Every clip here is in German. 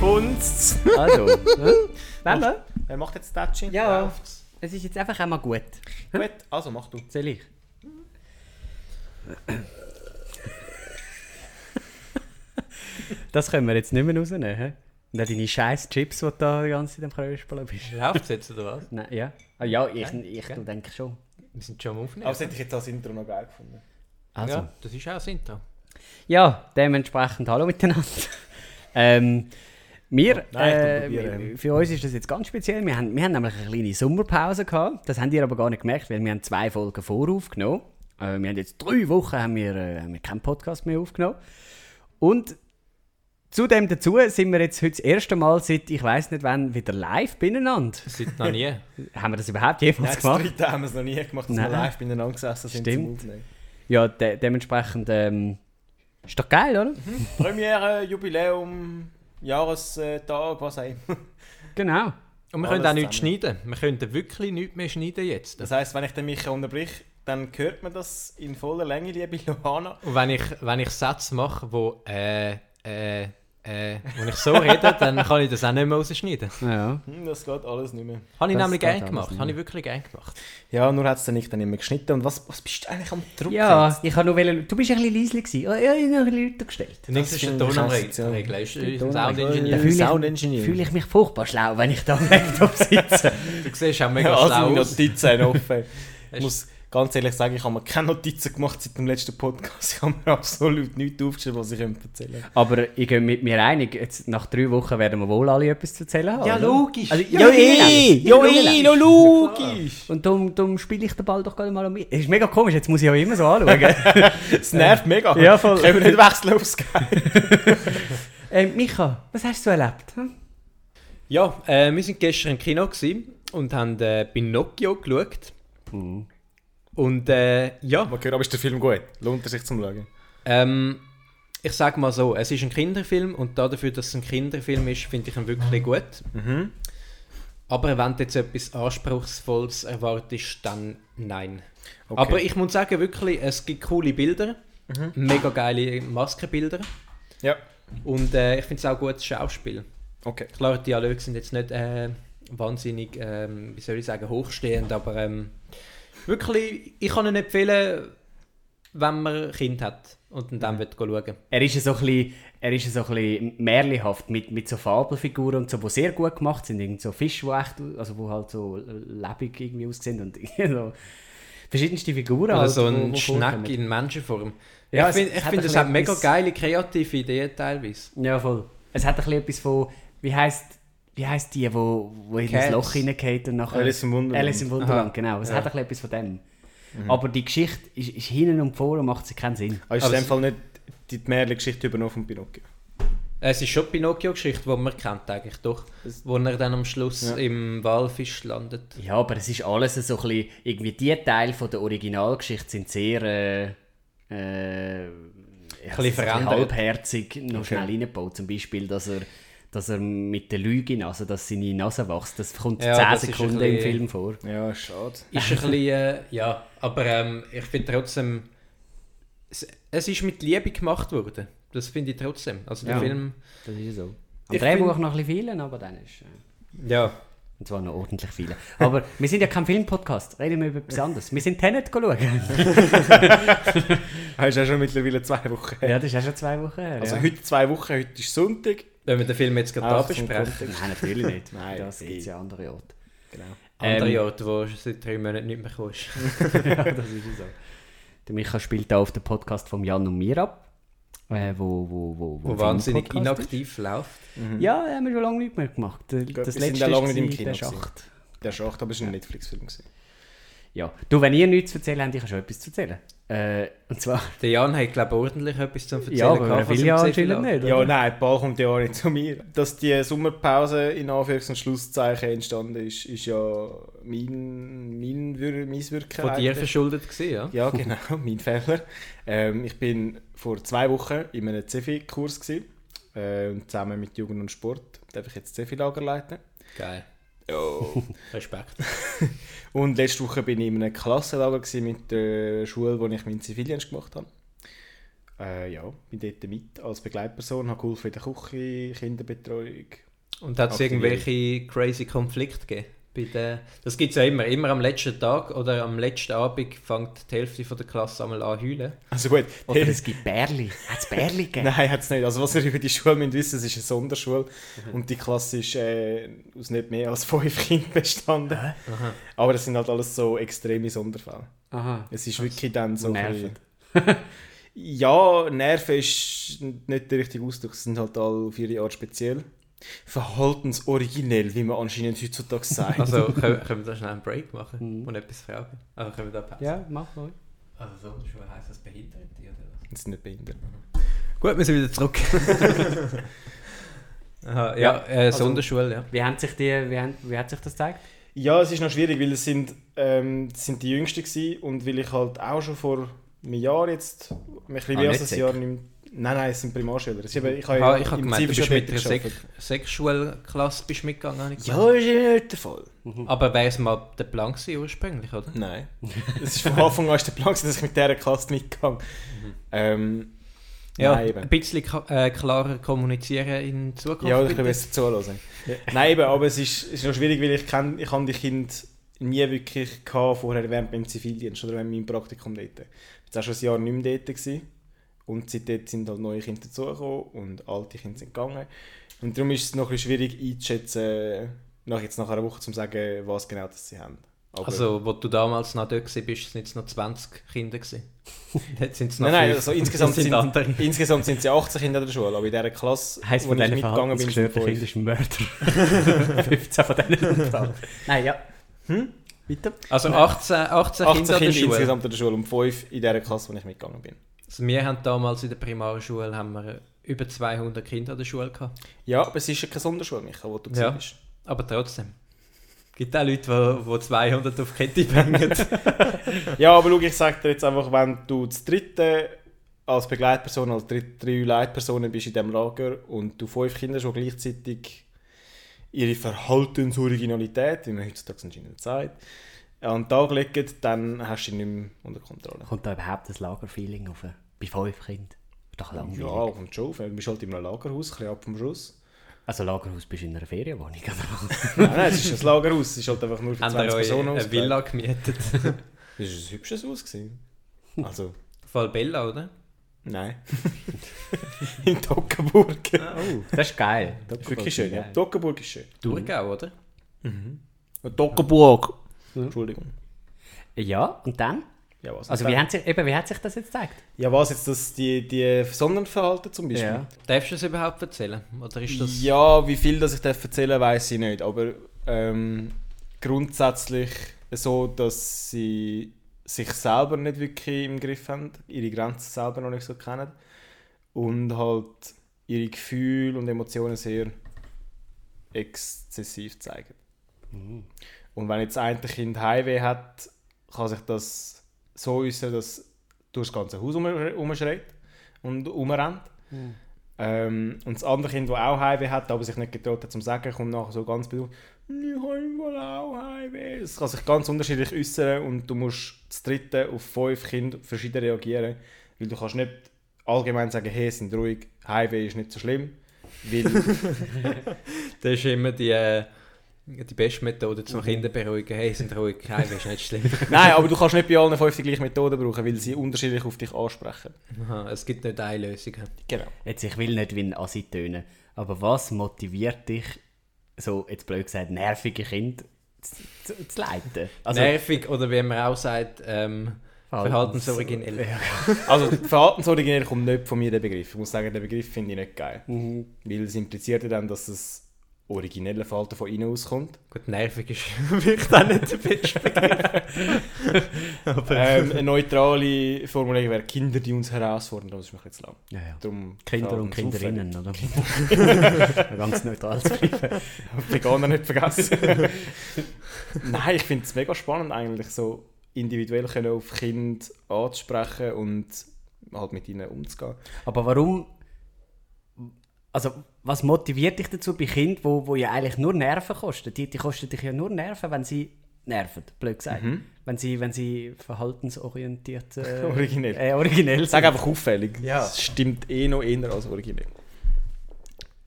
Funzt. Also, hm? Wollen wir? Wer macht jetzt Touching? Ja. Läuft's? Es ist jetzt einfach einmal gut. Gut, also mach du. Soll ich? Das können wir jetzt nicht mehr rausnehmen. hä? Und auch deine scheiß Chips, die du da die ganze Zeit am Kröspeln bist. Läuft es jetzt oder was? Nein, ja. Ah, ja, ich, Nein, ich okay. denke schon. Wir sind schon am Aufnehmen. Aber das hätte ich jetzt als Intro noch geil gefunden. Also. ja, das ist auch das Intro. Ja, dementsprechend hallo miteinander. ähm, wir, Nein, äh, für uns ist das jetzt ganz speziell. Wir haben, wir haben nämlich eine kleine Sommerpause gehabt. Das habt ihr aber gar nicht gemerkt, weil wir haben zwei Folgen voraufgenommen. Äh, wir haben jetzt drei Wochen haben wir, äh, haben wir keinen Podcast mehr aufgenommen. Und zudem dazu sind wir jetzt heute das erste Mal seit, ich weiß nicht wann, wieder live beieinander. Seit noch nie. Haben wir das überhaupt Nein, jemals das gemacht? dritte haben wir es noch nie gemacht, dass Nein. wir live beieinander gesessen sind Stimmt. Ja, de dementsprechend ähm, ist doch geil, oder? Premiere, Jubiläum, Jahrestag, was auch immer. Genau. Und wir Alles können auch nichts zusammen. schneiden. Wir können wirklich nichts mehr schneiden jetzt. Das heisst, wenn ich den Micha unterbrich, dann hört man das in voller Länge, liebe Johanna. Und wenn ich, wenn ich Sätze mache, wo äh, äh, äh, wenn ich so rede, dann kann ich das auch nicht mehr rausschneiden. Ja. Hm, das geht alles nicht mehr. Habe ich Das nämlich geht gerne alles gemacht. nicht Habe mehr. ich wirklich gerne gemacht. Ja, nur hat es dann nicht dann immer geschnitten. Und was, was bist du eigentlich am Druck? Ja, ich habe nur wollen, du bist ein bisschen leise gewesen. Ja, ich habe noch ein bisschen lauter gestellt. Nächste ist der finde ich Ton am krass, ja. Regeln. Ist Der der Ton am Sound Regeln. Engineer. Ja, fühle ich, Engineer. fühle ich mich furchtbar schlau, wenn ich da am Laptop sitze. Du siehst auch mega Ja, also schlau meine aus. Notizen offen. Ich Hast- muss ganz ehrlich sagen, ich habe mir keine Notizen gemacht seit dem letzten Podcast. Ich habe mir absolut nichts aufgeschrieben, was ich erzählen könnte. Aber ich gehe mit mir einig, jetzt nach drei Wochen werden wir wohl alle etwas zu erzählen haben. Ja, oder? logisch. Also, Ja, eh! Ja, eh! No, logisch. logisch! Und darum, darum spiele ich den Ball doch gerade mal um mich. Es ist mega komisch, jetzt muss ich auch immer so anschauen. Es nervt mega. Ja, voll. Können wir nicht wechseln auf Skype? ähm, Micha, was hast du erlebt? Hm? Ja, äh, wir sind gestern im Kino gewesen und haben äh, Pinocchio geschaut. Und äh, ja, Man hört, aber ist der Film gut? Lohnt es sich zum Schauen? ähm, ich sage mal so, es ist ein Kinderfilm und dafür, dass es ein Kinderfilm ist, finde ich ihn wirklich gut. Mhm. Aber wenn du jetzt etwas Anspruchsvolles erwartest, dann nein. Okay. Aber ich muss sagen, wirklich, es gibt coole Bilder, Mhm. mega geile Maskenbilder Ja, und äh, ich finde es auch gutes Schauspiel. okay. Klar, die Dialoge sind jetzt nicht äh, wahnsinnig, ähm, wie soll ich sagen, hochstehend, aber ähm, wirklich, ich kann ihn empfehlen, wenn man ein Kind hat und dann, dann will schauen. Er ist ja so ein bisschen, er ist ja so ein bisschen märchenhaft mit, mit so Fabelfiguren und so, die sehr gut gemacht sind. Irgend so Fische, die echt, also wo halt so lebendig irgendwie aussehen und so verschiedenste Figuren. Oder halt, so ein Schneck in Menschenform. Ja, ich finde, ich hat find, es hat mega geile kreative Ideen teilweise. Ja, voll. Es hat ein bisschen etwas von, wie heisst, wie heisst die, wo, wo in das. Loch hineingeht und nachher... Alice im Wunderland. Alice im Wunderland, Aha. genau. Es Ja. hat ein bisschen etwas von dem. Aber die Geschichte ist, ist hinten und vorne macht sie keinen Sinn. Aber ist Aber in dem es- Fall nicht die Märchengeschichte übernommen von Pinocchio? Es ist schon die Pinocchio-Geschichte, die man kennt eigentlich doch. Wo er dann am Schluss Ja. im Walfisch landet. Ja, aber es ist alles so ein bisschen, irgendwie die Teile von der Originalgeschichte sind sehr, äh, äh, ja, bisschen verändert. halbherzig noch Okay. schnell reingebaut. Zum Beispiel, dass er, dass er mit der Lüge, also dass seine Nase wächst, das kommt Ja, 10 das ist ein Sekunden im Film vor. Ja, schade. Ist ein bisschen, äh, ja, aber ähm, ich finde trotzdem, es, es ist mit Liebe gemacht worden. Das finde ich trotzdem. Also der Ja. Film, Das ist ja so. Am Drehbuch find- noch ein bisschen viel, aber dann ist... Äh, ja, und zwar noch ordentlich viele. Aber wir sind ja kein Filmpodcast, reden wir über etwas anderes. Wir sind Tenet schauen. Hast du ja schon mittlerweile zwei Wochen her. ja, das ist ja schon zwei Wochen her. Also ja. heute zwei Wochen, heute ist Sonntag. wenn wir den Film jetzt gerade da besprechen. Nein, natürlich nicht. Nein, das gibt es ja andere Orte. Genau. Andere Ähm, Orte, wo du seit drei Monaten nicht mehr kommst. ja, das ist ja so. Der Micha spielt da auf den Podcast von Jan und mir ab. Äh, wo, wo, wo, Wo wahnsinnig inaktiv läuft. ist. Ja, haben wir schon lange nicht mehr gemacht. Das wir sind letzte ja lange ist nicht im Kino der. Schacht. Der Schacht, aber es war ein Netflix-Film. gewesen. Ja. Du, wenn ihr nichts zu erzählen habt, ich habe schon etwas zu erzählen. Äh, und zwar... Der Jan hat, glaube ich, ordentlich etwas zu erzählen. Ja, aber gehabt von will ja anscheinend nicht. Ja, oder? nein, der Ball kommt ja auch nicht zu mir. Dass die Sommerpause in Anführungs- und Schlusszeichen entstanden ist, ist ja mein, mein, Wir- mein Wirken. Von dir verschuldet gewesen, ja? Ja, genau, mein Fehler. Ähm, ich bin vor zwei Wochen in einem CEFI-Kurs gewesen, äh, und zusammen mit Jugend und Sport darf ich jetzt CEFI-Lager leiten. Geil. Ja. Respekt. Und letzte Woche bin ich in einem Klassenlager mit der Schule, wo ich meinen Zivildienst gemacht habe. Äh, ja, bin dort mit als Begleitperson, habe geholfen in der Küche, Kinderbetreuung. Und hat es irgendwelche crazy Konflikte gegeben? Bei den, das gibt es ja immer. Immer am letzten Tag oder am letzten Abend fängt die Hälfte von der Klasse einmal an zu heulen. Also gut, Oder es gibt Bärli. Hat es Bärli gegeben? Nein, hat es nicht. Also was ihr über die Schule müsst wissen, es ist eine Sonderschule und die Klasse ist äh, aus nicht mehr als fünf Kindern bestanden. Aha. Aber das sind halt alles so extreme Sonderfälle. Aha. Es ist wirklich dann so... ein Nerven. bisschen- ja, Nerven ist nicht der richtige Ausdruck. Sie sind halt alle auf ihre Art speziell. Verhaltensoriginell, wie man anscheinend heutzutage sagt. Also können, können wir da schnell einen Break machen und etwas fragen? Also können wir da Pause? Ja, mach mal. Also Sonderschule heisst das Behinderte oder was? Das sind nicht behindert. Gut, wir sind wieder zurück. Aha, ja, Ja, äh, also- Sonderschule, ja. Wie, haben sich die, wie, haben, wie hat sich das gezeigt? Ja, es ist noch schwierig, weil es sind, ähm, es sind die Jüngsten gewesen und weil ich halt auch schon vor einem Jahr jetzt, ein bisschen Ah, mehr als ein. Jahr nicht Nein, nein, es sind Primarschüler. Ich habe, ich habe Ah, ja ich habe im gemeint, du bist mit einer dort Sek. Sexschulklasse bist mitgegangen. Ja, ist ja nicht der Fall. Aber wäre es mal der Plan gewesen, ursprünglich, oder? Nein. Es ist von Anfang an der Plan, gewesen, dass ich mit dieser Klasse mitgehe. Ähm, Ja, Nein, ein bisschen äh, klarer kommunizieren in Zukunft. Ja, ich bitte. kann besser zuhören. Nein, eben, aber es ist, es ist noch schwierig, weil ich, kenn, ich habe die Kinder nie wirklich gehabt, vorher während meinem Zivildienst oder während meinem Praktikum dort. Ich war jetzt auch schon ein Jahr nicht mehr dort. Gewesen. Und seitdem sind halt neue Kinder dazugekommen und alte Kinder sind gegangen. Und darum ist es noch ein bisschen schwierig einzuschätzen, nach, jetzt nach einer Woche zu sagen, was genau das sie haben. Aber, Also, wo du damals noch dort warst, sind es noch 20 Kinder gewesen. Jetzt sind es noch nein, nein, also insgesamt, sind, andere. insgesamt sind sie 18 Kinder in der Schule, aber in dieser Klasse, Heißt wo ich mitgegangen bin, sind. Kindern ist ein Mörder. 15 von denen. Nein, ja. Hm? Weiter? Also 18, 18, 18 Kinder an der Kinder Schule. insgesamt in der Schule und 5 in dieser Klasse, wo ich mitgegangen bin. Also wir haben damals in der Primarschule haben wir über 200 Kinder an der Schule gehabt. Ja, aber es ist ja keine Sonderschule, Micha, wo du Ja. bist. Aber trotzdem. Es gibt auch Leute, die, die 200 auf die Kette bringen. Ja, aber schau, ich sag dir jetzt einfach, wenn du das dritte als Begleitperson, als drei, drei Leitpersonen bist in diesem Lager und du fünf Kinder schon gleichzeitig ihre Verhaltensoriginalität, wie man heutzutage anscheinend sagt, an den Tag legen, dann hast du ihn nicht mehr unter Kontrolle. Kommt da überhaupt das Lagerfeeling auf? Bei fünf Kindern? Ist doch langweilig. Ja, kommt schon auf. Du bist halt in einem Lagerhaus, ein bisschen ab vom Schuss. Also Lagerhaus bist du in einer Ferienwohnung, oder? nein, nein, es ist ein Lagerhaus, es ist halt einfach nur für haben 20 wir euch Personen eine ausgelegt. Villa gemietet. Das war ein hübsches Haus. gewesen. Also, Voll Bella, oder? nein. in Toggenburg. Oh, das ist geil. Das ist wirklich schön, ja. Toggenburg ist schön. Thurgau, oder? Toggenburg. Mhm. Entschuldigung. Ja, und dann? Ja, was? Also wie hat, sich, eben, wie hat sich das jetzt gezeigt? ja, was jetzt das, die, die Sonderverhalten zum Beispiel? Ja. Darfst du das überhaupt erzählen? Oder ist das... Ja, wie viel das ich darf erzählen weiß ich nicht. Aber ähm, grundsätzlich so, dass sie sich selber nicht wirklich im Griff haben, ihre Grenzen selber noch nicht so kennen und halt ihre Gefühle und Emotionen sehr exzessiv zeigen. Und wenn jetzt das eine Kind Heimweh hat, kann sich das so äußern, dass durch das ganze Haus umschreit und umrennt. Ähm, und das andere Kind, das auch Heimweh hat, aber sich nicht getraut hat zum Sagen, kommt nachher so ganz bedauert, ich habe wohl auch Heimweh. Es kann sich ganz unterschiedlich äußern und du musst das dritte auf fünf Kinder verschieden reagieren, weil du kannst nicht allgemein sagen, hey, sind ruhig, Heimweh ist nicht so schlimm, weil Das ist immer die, äh, die beste Methode, um Kinder zu beruhigen. Hey, sind ruhig, heim, ist nicht schlimm. Nein, aber du kannst nicht bei allen fünf die gleiche Methode brauchen, weil sie unterschiedlich auf dich ansprechen. Aha, es gibt nicht eine Lösung. Genau. Jetzt, ich will nicht wie ein Assi tönen, aber was motiviert dich, so jetzt blöd gesagt, nervige Kinder zu, zu, zu leiten? Also, Nervig oder wie man auch sagt, ähm, verhaltensoriginell. Also verhaltensoriginell kommt nicht von mir der Begriff. Ich muss sagen, den Begriff finde ich nicht geil. Mhm. Weil es impliziert ja dann, dass das originelle Verhalten von innen auskommt. Gut, nervig ist vielleicht auch nicht der beste Begriff. Ähm, eine neutrale Formulierung wäre Kinder, die uns herausfordern. Das ist mir jetzt lang. Ja, ja. Darum Kinder und. Kinderinnen, oder? Ganz neutral zu bleiben. Veganer nicht vergessen. Nein, ich finde es mega spannend eigentlich, so individuell können auf Kinder anzusprechen und halt mit ihnen umzugehen. Aber warum, also was motiviert dich dazu bei Kindern, wo, wo ja eigentlich nur Nerven kosten? Die, die kosten dich ja nur Nerven, wenn sie nerven, blöd gesagt. Mhm. Wenn sie, wenn sie verhaltensorientiert äh, Originell. Äh, originell Sag sind. einfach auffällig. Ja. Das stimmt eh noch eher als originell.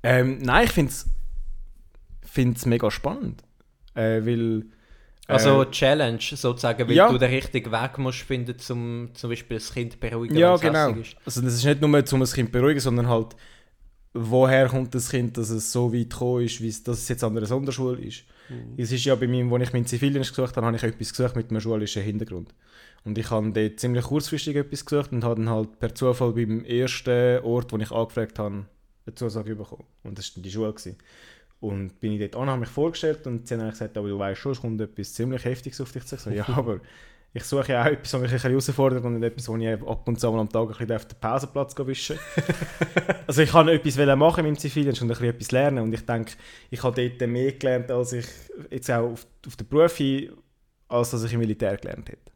Ähm, nein, ich finde es mega spannend. Äh, weil. äh, Also Challenge sozusagen, weil ja. du den richtigen Weg musst finden, um zum Beispiel das Kind zu beruhigen, Ja, genau. Also das ist nicht nur, um ein Kind zu beruhigen, sondern halt, woher kommt das Kind, dass es so weit gekommen ist, wie es, dass es jetzt an einer Sonderschule ist. Es ist ja bei mir, als ich meinen Zivildienst gesucht habe, habe ich etwas gesucht mit einem schulischen Hintergrund. Und ich habe dort ziemlich kurzfristig etwas gesucht und habe dann halt per Zufall beim ersten Ort, wo ich angefragt habe, eine Zusage bekommen. Und das war die Schule. Gewesen. Und bin ich dort an, habe mich vorgestellt und sie haben gesagt, aber du weißt schon, es kommt etwas ziemlich Heftiges auf dich zu. Ich so, ja, aber ich suche ja auch etwas, was mich ein bisschen herausfordert und nicht etwas, wo ich ab und zu mal am Tag ein bisschen auf den Pausenplatz wischen Also ich wollte etwas machen in meinem Zivildienst und ein bisschen etwas lernen und ich denke, ich habe dort mehr gelernt, als ich jetzt auch auf, auf den Beruf hin, als dass ich im Militär gelernt hätte.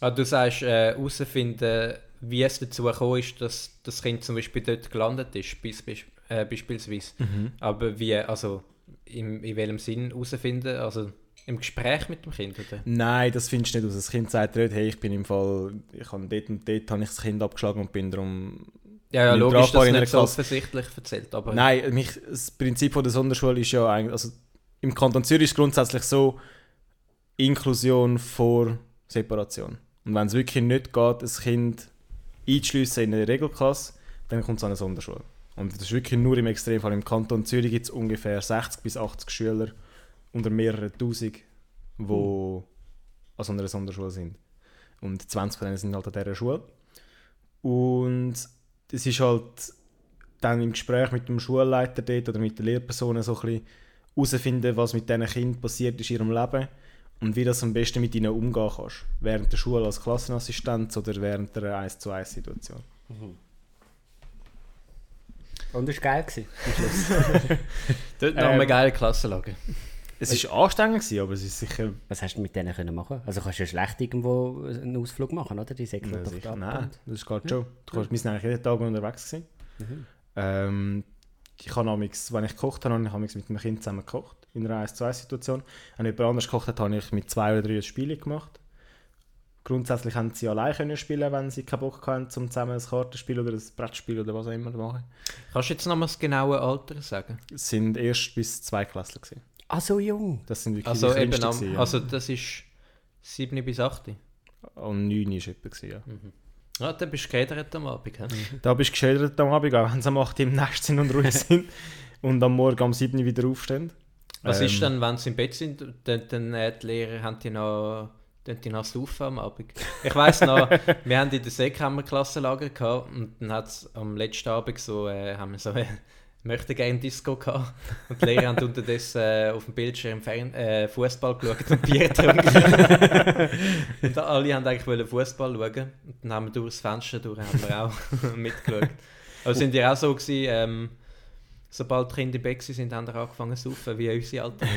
Ah, du sagst, äh, herausfinden, wie es dazu gekommen ist, dass das Kind zum Beispiel dort gelandet ist, bis, bis, äh, beispielsweise. Aber wie, also in, in welchem Sinn herausfinden? Also im Gespräch mit dem Kind, oder? Nein, das findest du nicht aus. Das Kind sagt dir nicht, hey, ich bin im Fall, ich habe dort und dort habe ich das Kind abgeschlagen und bin darum... Ja, ja logisch, dass es nicht so offensichtlich erzählt, aber... Nein, mich, das Prinzip von der Sonderschule ist ja eigentlich, also im Kanton Zürich ist es grundsätzlich so, Inklusion vor Separation. Und wenn es wirklich nicht geht, ein Kind einzuschliessen in eine Regelklasse, dann kommt es an eine Sonderschule. Und das ist wirklich nur im Extremfall. Im Kanton Zürich gibt es ungefähr 60 bis 80 Schüler unter mehreren Tausend, die an so einer Sonderschule sind. Und 20 von denen sind halt an dieser Schule. Und es ist halt dann im Gespräch mit dem Schulleiter dort oder mit den Lehrpersonen so ein bisschen herausfinden, was mit diesen Kindern passiert ist in ihrem Leben und wie das am besten mit ihnen umgehen kannst. Während der Schule als Klassenassistenz oder während der 1 zu 1 Situation. Und das war geil. Gewesen, am Schluss. Dort noch Ähm, eine geile Klassenlage. Es war anstrengend, gewesen, aber es ist sicher... Was hast du mit denen können machen? Also kannst du ja schlecht irgendwo einen Ausflug machen, oder? Die säckeln Ja, doch ab Nein, das geht schon. Du kannst, wir sind eigentlich jeden Tag unterwegs. Gewesen. Ähm, ich habe amigs, wenn ich gekocht habe, habe ich amigs mit dem Kind zusammen gekocht. In einer 1 zu 1 Situation. Wenn jemand anders gekocht hat, habe ich mit zwei oder drei Spiele gemacht. Grundsätzlich haben sie allein können spielen, wenn sie keinen Bock hatten, um zusammen ein Kartenspiel oder ein Brettspiel oder was auch immer zu machen. Kannst du jetzt noch mal das genaue Alter sagen? Es sind erst bis zwei Klassen. Gewesen. Ah, so jung. Das sind wirklich Also, die eben am, gewesen, ja. also das ist 7 bis 8. Und 9 war etwa. Gewesen, ja. Ja, dann bist du gerädert am Abend. hä? Da bist du geschildert am Abend, auch wenn sie am 8 Uhr im Nest sind und ruhig sind. Und am Morgen um 7 Uhr wieder aufstehen. Was Ähm, ist dann, wenn sie im Bett sind, dann, dann äh, die Lehrer haben die noch, dann die noch saufen am Abend? Ich weiss noch, wir haben in der wir Klassenlager gehabt und dann hat es am letzten Abend so, äh, haben wir so eine möchte gerne Disco gehabt und die Lehrer haben unterdessen äh, auf dem Bildschirm Fern äh, Fußball geschaut und Bier getrunken. und alle haben eigentlich wollen Fußball schauen und dann haben wir durchs Fenster durch haben wir auch mitgeschaut. Aber sind die auch so gewesen, ähm, sobald die Kinder waren, sind, haben wir angefangen zu saufen, wie unsere Alten.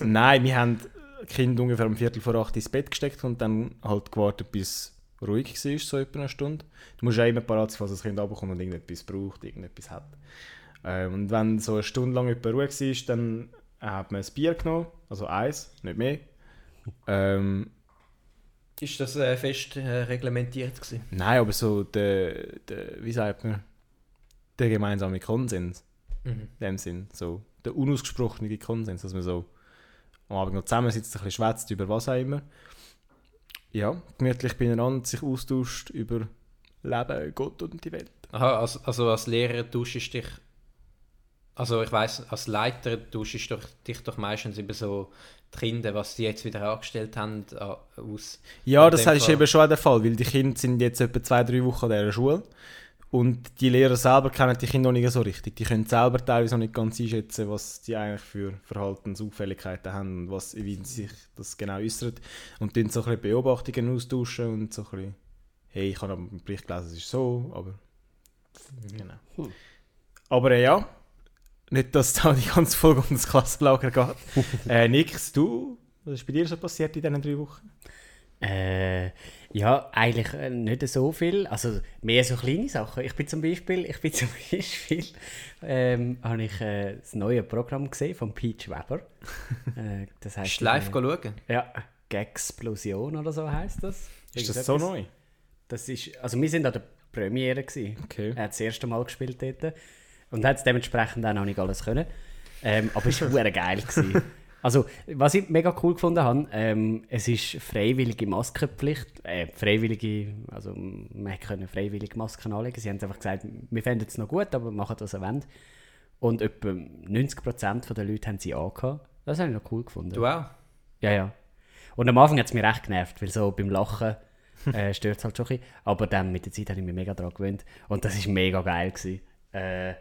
Nein, wir haben die Kinder ungefähr um Viertel vor acht ins Bett gesteckt und dann halt gewartet, bis es ruhig war, so etwa eine Stunde. Du musst ja immer parat sein, falls das Kind runterkommt und irgendetwas braucht, irgendetwas hat. Ähm, und wenn so eine Stunde lang etwa ruhig war, dann hat man ein Bier genommen, also eins, nicht mehr. Ähm, Ist das äh, fest äh, reglementiert gewesen? nein, aber so der, der, wie sagt man, der gemeinsame Konsens. Mhm. in dem Sinn. So, der unausgesprochene Konsens, dass man so am Abend noch zusammen sitzt, ein bisschen schwätzt über was auch immer. Ja, gemütlich beieinander, sich austauscht über Leben, Gott und die Welt. Aha, also, also als Lehrer tauschst du dich, also ich weiß, als Leiter tauschst du dich doch meistens über so die Kinder, was sie jetzt wieder angestellt haben, aus. Ja, das ist eben schon auch der Fall, weil die Kinder sind jetzt etwa zwei, drei Wochen an dieser Schule und die Lehrer selber kennen die Kinder noch nicht so richtig. Die können selber teilweise noch nicht ganz einschätzen, was die eigentlich für Verhaltensauffälligkeiten haben und was, wie sich das genau äußert. Und dann so ein bisschen Beobachtungen austauschen und so ein bisschen, hey, ich habe am Bericht gelesen, es ist so, aber genau. Hm. Aber äh, ja, nicht, dass da die ganze Folge um das Klassenlager geht. äh, Nix, du, was ist bei dir so passiert in diesen drei Wochen? Äh, ja, eigentlich äh, nicht so viel. Also mehr so kleine Sachen. Ich bin zum Beispiel, ich bin zum Beispiel, ähm, habe ich äh, das neue Programm gesehen von Peach Weber. äh, das heißt live äh, schauen? Ja, Gexplosion oder so heißt das. Ist das so neu? Das ist, also wir sind an der Premiere gewesen. Okay. Er hat das erste Mal gespielt dort und hat es dementsprechend auch noch nicht alles können. Ähm, aber es war geil. Gewesen. Also, was ich mega cool gefunden habe, ähm, es ist freiwillige Maskenpflicht. Äh, freiwillige, also man können freiwillige Masken anlegen. Sie haben einfach gesagt, wir fänden es noch gut, aber machen das, wollt. Und etwa 90% der Leute haben sie angehabt. Das habe ich noch cool gefunden. Du auch? Ja, ja. Und am Anfang hat es mich recht genervt, weil so beim Lachen äh, stört es halt schon ein bisschen. Aber dann mit der Zeit habe ich mich mega daran gewöhnt. Und das war mega geil. Gewesen. Äh,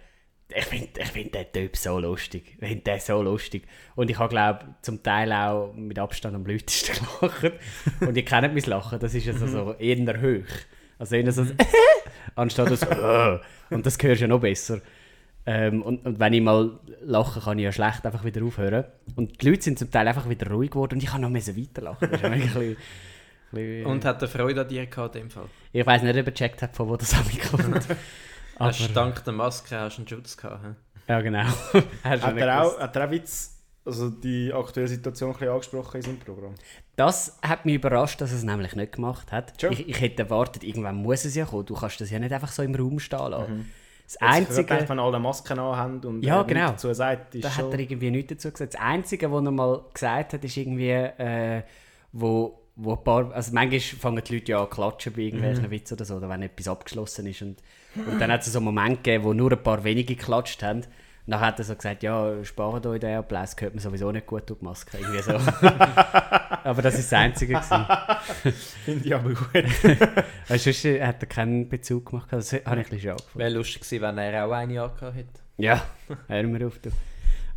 ich finde ich find den Typ so lustig. Ich finde den so lustig. Und ich habe, glaube zum Teil auch mit Abstand am lautesten gelacht. Und ihr kennt mein Lachen, das ist also so eher hoch. Also eher so anstatt das «Äh». Und das du ja noch besser. Ähm, und, und wenn ich mal lache, kann ich ja schlecht einfach wieder aufhören. Und die Leute sind zum Teil einfach wieder ruhig geworden und ich kann noch weiterlachen. Das ein bisschen, ein bisschen, Und hat er Freude an dir gehabt in dem Fall? Ich weiß nicht, ob er gecheckt hat, von wo das kommt. Aber, Hast du dank der Maske hast du einen Schutz gehabt? hä? ja, genau. Hat er, auch, hat er auch Witz, also die aktuelle Situation ein bisschen angesprochen in seinem Programm? Das hat mich überrascht, dass er es nämlich nicht gemacht hat. Schon? Ich, ich hätte erwartet, irgendwann muss es ja kommen. Du kannst das ja nicht einfach so im Raum stehen lassen. Das Jetzt, ich Einzige... gedacht, wenn alle Masken anhaben und Ja, er nichts genau. dazu sagt, ist Da hat er irgendwie nichts dazu gesagt. Das Einzige, was er mal gesagt hat, ist irgendwie, äh, wo, wo ein paar, also manchmal fangen die Leute ja an klatschen bei irgendwelchen Witzen oder so, oder wenn etwas abgeschlossen ist. Und, und dann hat es so einen Moment gegeben, wo nur ein paar wenige geklatscht haben. Und dann hat er so gesagt, ja, spart euch den Applaus, gehört mir sowieso nicht gut durch die Maske. Irgendwie so. aber das ist das Einzige. Finde ich aber gut. Weil sonst hat er keinen Bezug gemacht. Das habe ich ein bisschen schade gefunden. Wäre lustig gewesen, wenn er auch eine angehabt hätte. Ja, hör mir auf. Du.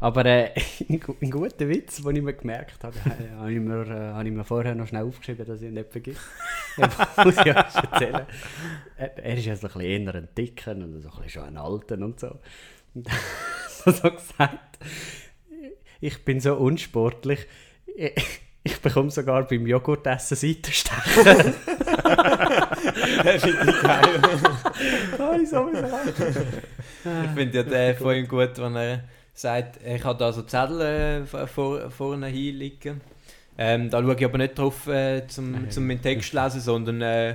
Aber äh, ein, gu- ein guter Witz, den ich mir gemerkt habe, äh, habe ich, mir, äh, habe ich mir vorher noch schnell aufgeschrieben, dass ich ihn nicht vergesse. Muss ich euch erzählen. Er, er ist ja so ein bisschen eher ein Dicken und so ein bisschen schon ein Alten und so. Und er so gesagt, ich bin so unsportlich, ich, ich bekomme sogar beim Joghurtessen Seitenstechen. Das finde ich geil. oh, ich. Ich finde ja den von ihm gut, wenn er sagt, ich habe da so Zettel äh, vor, vorne hinliegen. Ähm, da schaue ich aber nicht drauf, äh, zum, zum meinen Text lesen, sondern äh,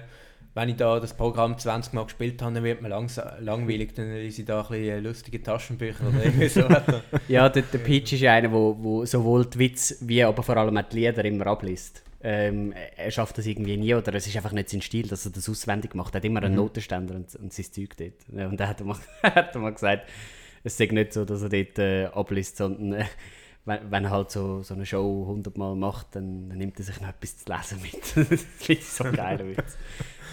wenn ich da das Programm 20 Mal gespielt habe, dann wird mir langsam, langweilig, dann lese ich da ein bisschen äh, lustige Taschenbücher oder irgendwie so. er. Ja, der, der Peach ist einer, der wo, wo sowohl die Witze wie aber vor allem auch die Lieder immer abliest. Ähm, er schafft das irgendwie nie oder es ist einfach nicht sein Stil, dass er das auswendig macht. Er hat immer einen Notenständer und, und sein Zeug dort. Und dann hat er, mal, hat er mal gesagt, es sei nicht so, dass er dort äh, abliest, sondern äh, wenn, wenn er halt so, so eine Show hundertmal macht, dann, dann nimmt er sich noch etwas zu lesen mit. das finde ich so ein geiler Witz.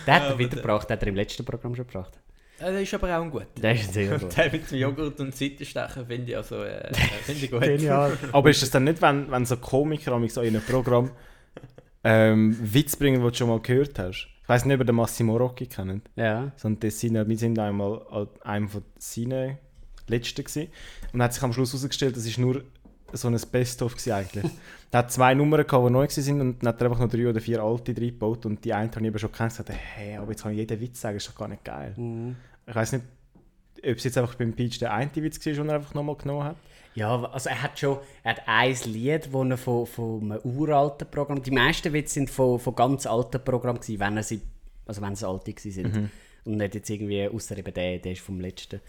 Den hat er aber wiedergebracht, den hat er im letzten Programm schon gebracht. Äh, der ist aber auch ein gut. Der ist sehr gut. Der mit dem Joghurt und Seitenstechen finde ich also äh, finde ich gut. Genial. Aber ist es dann nicht, wenn, wenn so Komiker amigs so in einem Programm ähm, Witz bringen, den du schon mal gehört hast? Ich weiß nicht, ob ihr den Massimo Rocchi kennt. Ja. So ein Tessiner, wir sind einmal an einem von seinen letzten gewesen. und hat sich am Schluss herausgestellt, das ist nur so ein Best-of eigentlich. er hat zwei Nummern gehabt, die neu waren und dann hat er einfach noch drei oder vier alte reingebaut und die eine habe ich eben schon kennt und gesagt, hey, aber jetzt kann ich jeden Witz sagen, ist doch gar nicht geil. Mhm. Ich weiß nicht, ob es jetzt einfach beim Peach der eine Witz war, den er einfach nochmal genommen hat. Ja, also er hat schon er hat ein Lied, das er von, von einem uralten Programm... Die meisten Witze sind von, von ganz alten Programmen, gewesen, wenn er sie, also wenn sie alte gewesen sind. Und nicht jetzt irgendwie, außer eben der, der ist vom letzten.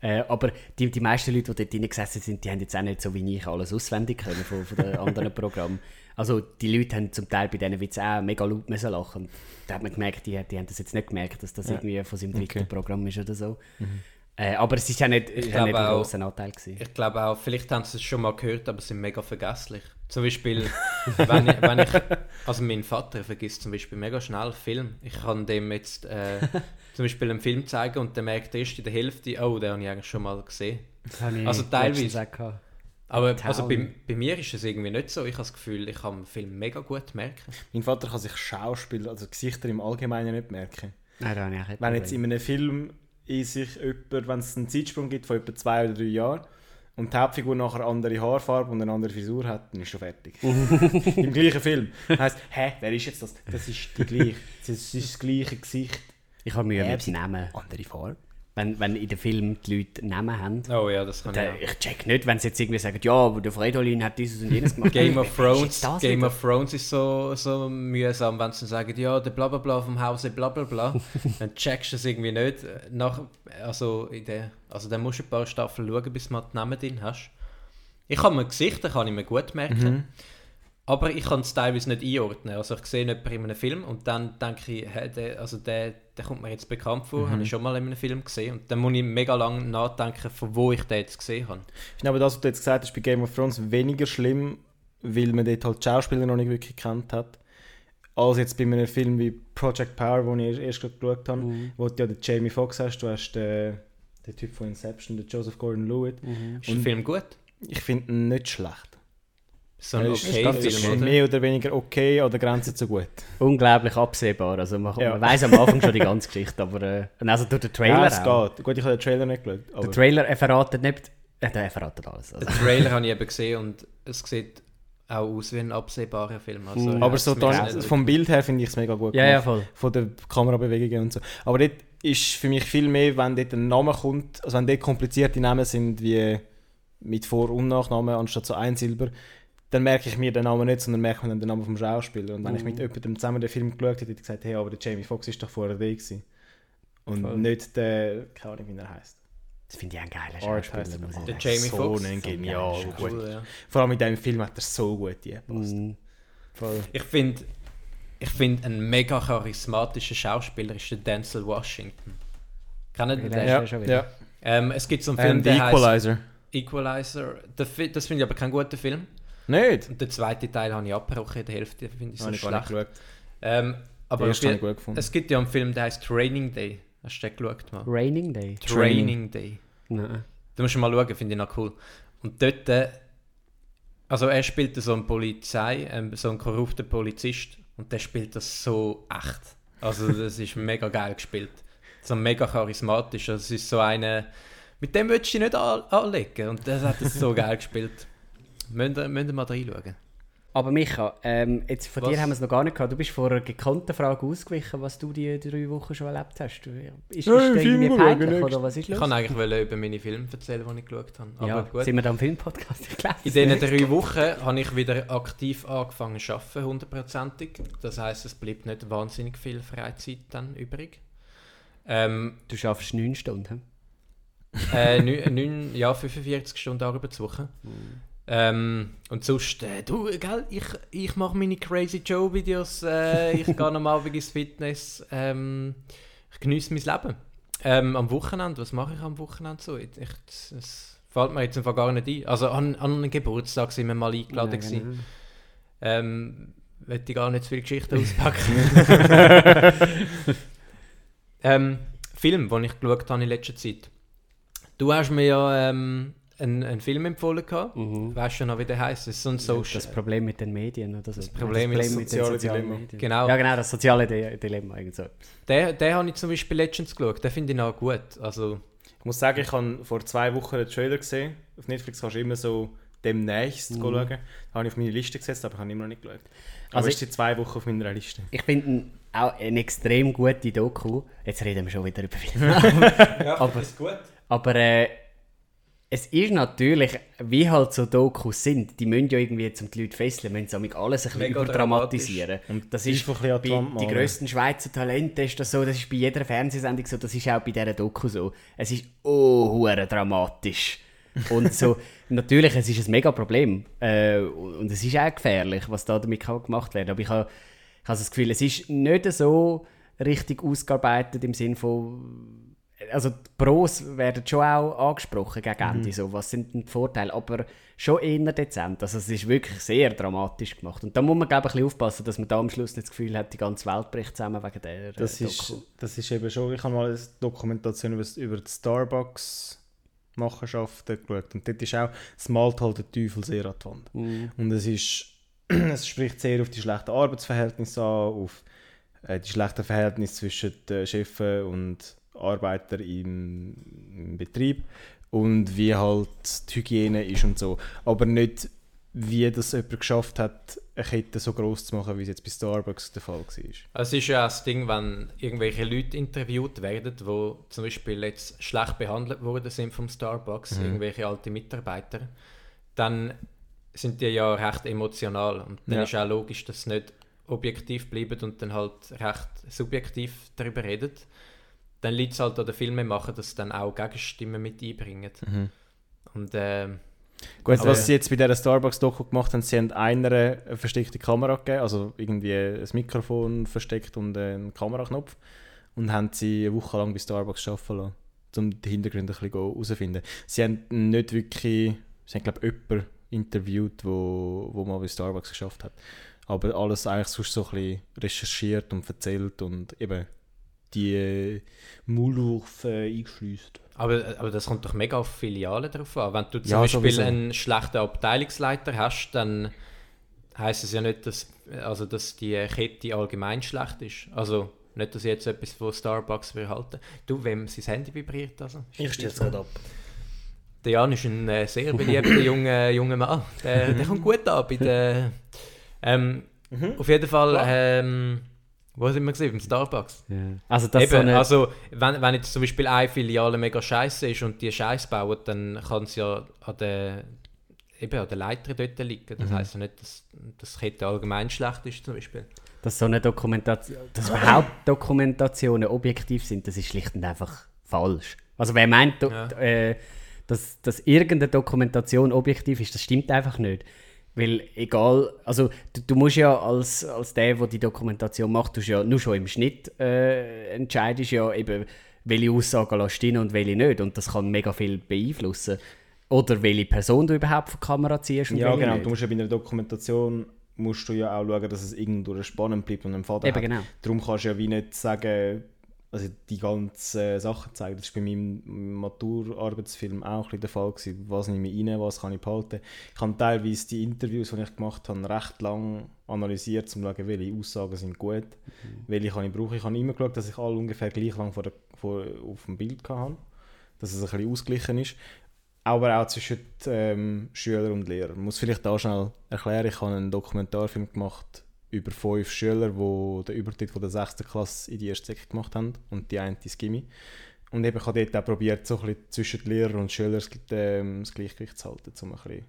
Äh, aber die, die meisten Leute, die dort drin gesessen sind, die haben jetzt auch nicht so wie ich alles auswendig können von, von den anderen Programmen. Also die Leute haben zum Teil bei diesen Witzen auch mega laut müssen lachen. Da hat man gemerkt, die, die haben das jetzt nicht gemerkt, dass das Ja. irgendwie von seinem dritten Okay. Programm ist oder so. Äh, aber es ist ja nicht, ist ja glaube nicht ein auch- grosser Anteil gewesen. Ich glaube auch, vielleicht haben sie es schon mal gehört, aber sind mega vergesslich. Zum Beispiel, wenn ich, wenn ich, also mein Vater vergisst zum Beispiel mega schnell Film. Ich kann dem jetzt äh, zum Beispiel einen Film zeigen und der merkt erst in der Hälfte, oh, den habe ich eigentlich schon mal gesehen. Das habe ich Also teilweise. Aber also bei, bei mir ist es irgendwie nicht so. Ich habe das Gefühl, ich kann einen Film mega gut merken. Mein Vater kann sich Schauspieler, also Gesichter im Allgemeinen nicht merken. Nein, da habe ich auch nicht Wenn jetzt in einem Film in sich jemand, wenn es einen Zeitsprung gibt von etwa zwei oder drei Jahren und die Hauptfigur nachher eine andere Haarfarbe und eine andere Frisur hat, dann ist schon fertig. Im gleichen Film. Das heisst, hä, wer ist jetzt das? Das ist die gleiche. Das ist das gleiche Gesicht. Ich habe Mühe Ja, mit sie- Namen. Andere Farbe. Wenn, wenn in den Filmen die Leute Namen haben. Oh ja, das kann Da, ich ich check nicht, wenn sie jetzt irgendwie sagen, ja, aber der Fredolin hat dieses und jenes gemacht. Game of Thrones, Game wieder? of Thrones ist so, so mühsam, wenn sie sagen, ja, der Blablabla vom Hause Blablabla, dann checkst du es irgendwie nicht. Nach, also, in der, also dann musst du ein paar Staffeln schauen, bis du mal die Namen drin hast. Ich habe mir Gesichter, kann ich mir gut merken, aber ich kann es teilweise nicht einordnen. Also ich sehe jemanden in einem Film und dann denke ich, hä, der, also der, der kommt mir jetzt bekannt vor, habe ich schon mal in einem Film gesehen und dann muss ich mega lange nachdenken, von wo ich den jetzt gesehen habe. Ich finde aber das, was du jetzt gesagt hast, bei Game of Thrones weniger schlimm, weil man dort halt die Schauspieler noch nicht wirklich kennt hat, als jetzt bei einem Film wie Project Power, den ich erst gerade geschaut habe, Mhm. wo du ja den Jamie Foxx hast, du hast den, den Typ von Inception, den Joseph Gordon-Levitt. Mhm. Ist der Film gut? Ich finde ihn nicht schlecht. So ein ist, okay ist Film, oder? mehr oder weniger okay an der Grenze zu gut. Unglaublich absehbar. Also man, Ja. man weiß am Anfang schon die ganze Geschichte, aber äh, also durch den Trailer ja, es auch. geht. Gut, ich habe den Trailer nicht geschaut. Der Trailer er verratet nicht... Äh, der verratet alles. Also. Den Trailer habe ich eben gesehen und es sieht auch aus wie ein absehbarer Film. Also, Mhm. er aber so dann, vom Bild her finde ich es mega gut Ja, ja, voll. Von den Kamerabewegungen und so. Aber dort ist für mich viel mehr, wenn dort ein Name kommt, also wenn dort komplizierte Namen sind wie mit Vor- und Nachnamen anstatt so ein Silber, dann merke ich mir den Namen nicht, sondern merke mir dann den Namen vom Schauspieler. Und wenn ich Mhm. mit jemandem zusammen den Film geschaut hätte, hätte ich gesagt, hey, aber der Jamie Foxx ist doch vorher der gewesen. Und Voll. nicht der, keine Ahnung, wie er heißt. Das finde ich ein geiler Art Schauspieler. ich Der sagen. Jamie so Foxx. ein So genial geil, gut. Cool, ja. Vor allem in diesem Film hat er so gut gepasst. Mhm. Voll. Ich finde, ich find, ein mega charismatischer Schauspieler ist der Denzel Washington. Ja, ihr den? der ist schon wieder. ja. Ähm, es gibt so einen Film, Ähm, der heißt Equalizer. Equalizer. Der Fi- Das finde ich aber kein guter Film. Nicht? Und den zweiten Teil habe ich abgebrochen, der Hälfte finde ich so Habe ich gar nicht schlecht. geschaut. Ähm, aber ich es gut gefunden. es gibt ja einen Film, der heißt Training Day. Hast du den geschaut? Mal? Raining Day? Training Day. Nein. Da musst du mal schauen, finde ich noch cool. Und dort, äh, also er spielt so einen Polizei, ähm, so einen korrupten Polizist und der spielt das so echt. Also das ist mega geil gespielt. So mega charismatisch. Also, es ist so eine, mit dem würdest du dich nicht an anlegen und das hat das so geil gespielt. Müsst ihr mal reinschauen. Aber Micha, ähm, jetzt von Was? dir haben wir es noch gar nicht gehabt. Du bist vor einer gekannten Frage ausgewichen, was du die drei Wochen schon erlebt hast. Du- Ist, ist Ja, dir Film irgendwie peinlich oder was ist Ich los? kann eigentlich wollen über meine Filme erzählen, die ich geschaut habe. Aber ja, gut. sind wir da im Filmpodcast? Ich In diesen drei Wochen habe ich wieder aktiv angefangen zu arbeiten, hundertprozentig. Das heisst, es bleibt nicht wahnsinnig viel Freizeit dann übrig. Ähm, Du schaffst neun Stunden. äh, neun, neun, ja, 45 Stunden Arbeitswoche. Ähm, und sonst, äh, du, gell, ich, ich mache meine Crazy Joe Videos, äh, ich gehe am Abend ins Fitness, ähm, ich genieße mein Leben. Ähm, am Wochenende, was mache ich am Wochenende so? Ich, ich, es fällt mir jetzt einfach gar nicht ein. Also an, an einem Geburtstag sind wir mal eingeladen. Ja, gewesen. genau. Ähm, ich gar nicht zu viele Geschichten auspacken. ähm, Film, den ich geschaut habe in letzter Zeit. Du hast mir ja ähm, einen, einen Film empfohlen gehabt. Mhm. Weißt du noch, wie der heißt? Es ist so ein Social. Das Problem mit den Medien oder so. Das Problem mit mit den sozialen Dilemma. Medien. Genau. Ja, genau, das soziale Di Dilemma. Irgend so. Den, den habe ich zum Beispiel letztens geschaut. Den finde ich auch gut. Also, Ich muss sagen, ich habe vor zwei Wochen einen Trailer gesehen. Auf Netflix kannst du immer so demnächst Mhm. schauen. Den habe ich auf meine Liste gesetzt, aber ich habe ihn immer noch nicht geschaut. Aber Also ist seit zwei Wochen auf meiner Liste. Ich finde auch eine extrem gute Doku. Jetzt reden wir schon wieder über Filme. ja, Aber- ist gut. Aber äh, es ist natürlich, wie halt so Dokus sind, die müssen ja irgendwie zum die Leute fesseln, müssen sie alles ein bisschen überdramatisieren. Und das ist die bei die malen. grössten Schweizer Talente ist das so, das ist bei jeder Fernsehsendung so, das ist auch bei dieser Doku so. Es ist oh dramatisch. Und so, natürlich, es ist ein mega Problem. Äh, und es ist auch gefährlich, was da damit kann gemacht werden Aber ich habe ich habe das Gefühl, es ist nicht so richtig ausgearbeitet im Sinn von also die Pros werden schon auch angesprochen gegen Ende, so, was sind denn die Vorteile, aber schon eher dezent. Also es ist wirklich sehr dramatisch gemacht. Und da muss man, glaube ich, ein bisschen aufpassen, dass man da am Schluss nicht das Gefühl hat, die ganze Welt bricht zusammen wegen der Das äh, ist, das ist eben schon, ich habe mal eine Dokumentation über, über die Starbucks-Machenschaften geschaut und dort ist auch, es malt halt der Teufel sehr an die Wand. Mhm. Und es ist, es spricht sehr auf die schlechten Arbeitsverhältnisse an, auf äh, die schlechten Verhältnisse zwischen den Chefen und Arbeitern im, im Betrieb und wie halt die Hygiene ist und so. Aber nicht, wie das jemand geschafft hat, eine Kette so groß zu machen, wie es jetzt bei Starbucks der Fall war. Es ist ja auch das Ding, wenn irgendwelche Leute interviewt werden, die zum Beispiel jetzt schlecht behandelt worden sind vom Starbucks, Mhm. irgendwelche alte Mitarbeiter, dann sind die ja recht emotional. Und dann Ja. ist auch logisch, dass sie nicht objektiv bleiben und dann halt recht subjektiv darüber reden. Dann liegt es halt an den Filmemacher, dass sie dann auch Gegenstimmen mit einbringen. Mhm. Und ähm, Gut, Aber- was sie jetzt bei dieser Starbucks-Doku gemacht haben, sie haben einer eine versteckte Kamera gegeben, also irgendwie ein Mikrofon versteckt und einen Kameraknopf und haben sie eine Woche lang bei Starbucks arbeiten lassen, um die Hintergründe ein bisschen herauszufinden. Sie haben nicht wirklich, sie haben glaube ich jemanden interviewt, wo, wo mal bei Starbucks geschafft hat. Aber alles eigentlich sonst so ein bisschen recherchiert und erzählt und eben die Maulwurf äh, eingeschleust. Aber, aber das kommt doch mega auf Filialen drauf an. Wenn du zum Ja, Beispiel sowieso. einen schlechten Abteilungsleiter hast, dann heißt es ja nicht, dass, also dass die Kette allgemein schlecht ist. Also nicht, dass ich jetzt etwas von Starbucks will halten. Du, wem sein Handy vibriert also? Ich stelle es gerade ab. Der Jan ist ein äh, sehr beliebter junger, junger Mann. Der, der kommt gut an bei den... Ähm, Auf jeden Fall, ähm, wo sind wir gesehen? Beim Starbucks. Ja. Also das Eben, so eine, also wenn, wenn jetzt zum Beispiel eine Filiale mega scheiße ist und die Scheiß bauen, dann kann es ja an der, eben an der Leiter dort liegen. Das heisst ja nicht, dass, dass die Kette allgemein schlecht ist zum Beispiel. dass so eine Dokumentation, dass überhaupt Dokumentationen objektiv sind, das ist schlicht und einfach falsch. Also wer meint, Ja. äh, dass, dass irgendeine Dokumentation objektiv ist, das stimmt einfach nicht. Weil egal, also du, du musst ja als, als der, der die Dokumentation macht, du ja nur schon im Schnitt äh, entscheidest ja eben, welche Aussagen lässt du und welche nicht. Und das kann mega viel beeinflussen. Oder welche Person du überhaupt von der Kamera ziehst Ja, genau. nicht. Du musst ja bei einer Dokumentation musst du ja auch schauen, dass es irgendwo spannend bleibt und einen Faden Eben hat. genau. Darum kannst du ja wie nicht sagen, also die ganzen Sachen zeigen. Das war bei meinem Maturarbeitsfilm auch ein bisschen der Fall. Gewesen. Was nehme ich rein, was kann ich behalten. Ich habe teilweise die Interviews, die ich gemacht habe, recht lang analysiert, um zu schauen, welche Aussagen sind gut, welche kann ich brauchen. Ich habe immer geschaut, dass ich alle ungefähr gleich lang vor der, vor, auf dem Bild hatte, dass es ein bisschen ausgeglichen ist. Aber auch zwischen ähm, Schüler und Lehrer. Ich muss vielleicht da schnell erklären, ich habe einen Dokumentarfilm gemacht über fünf Schüler, die den Übertritt von der 6. Klasse in die erste Sek gemacht haben und die eine ins Gimmi. Und eben, ich habe dort auch probiert, so ein bisschen zwischen Lehrer und Schüler das, ähm, das Gleichgewicht zu halten, um ein bisschen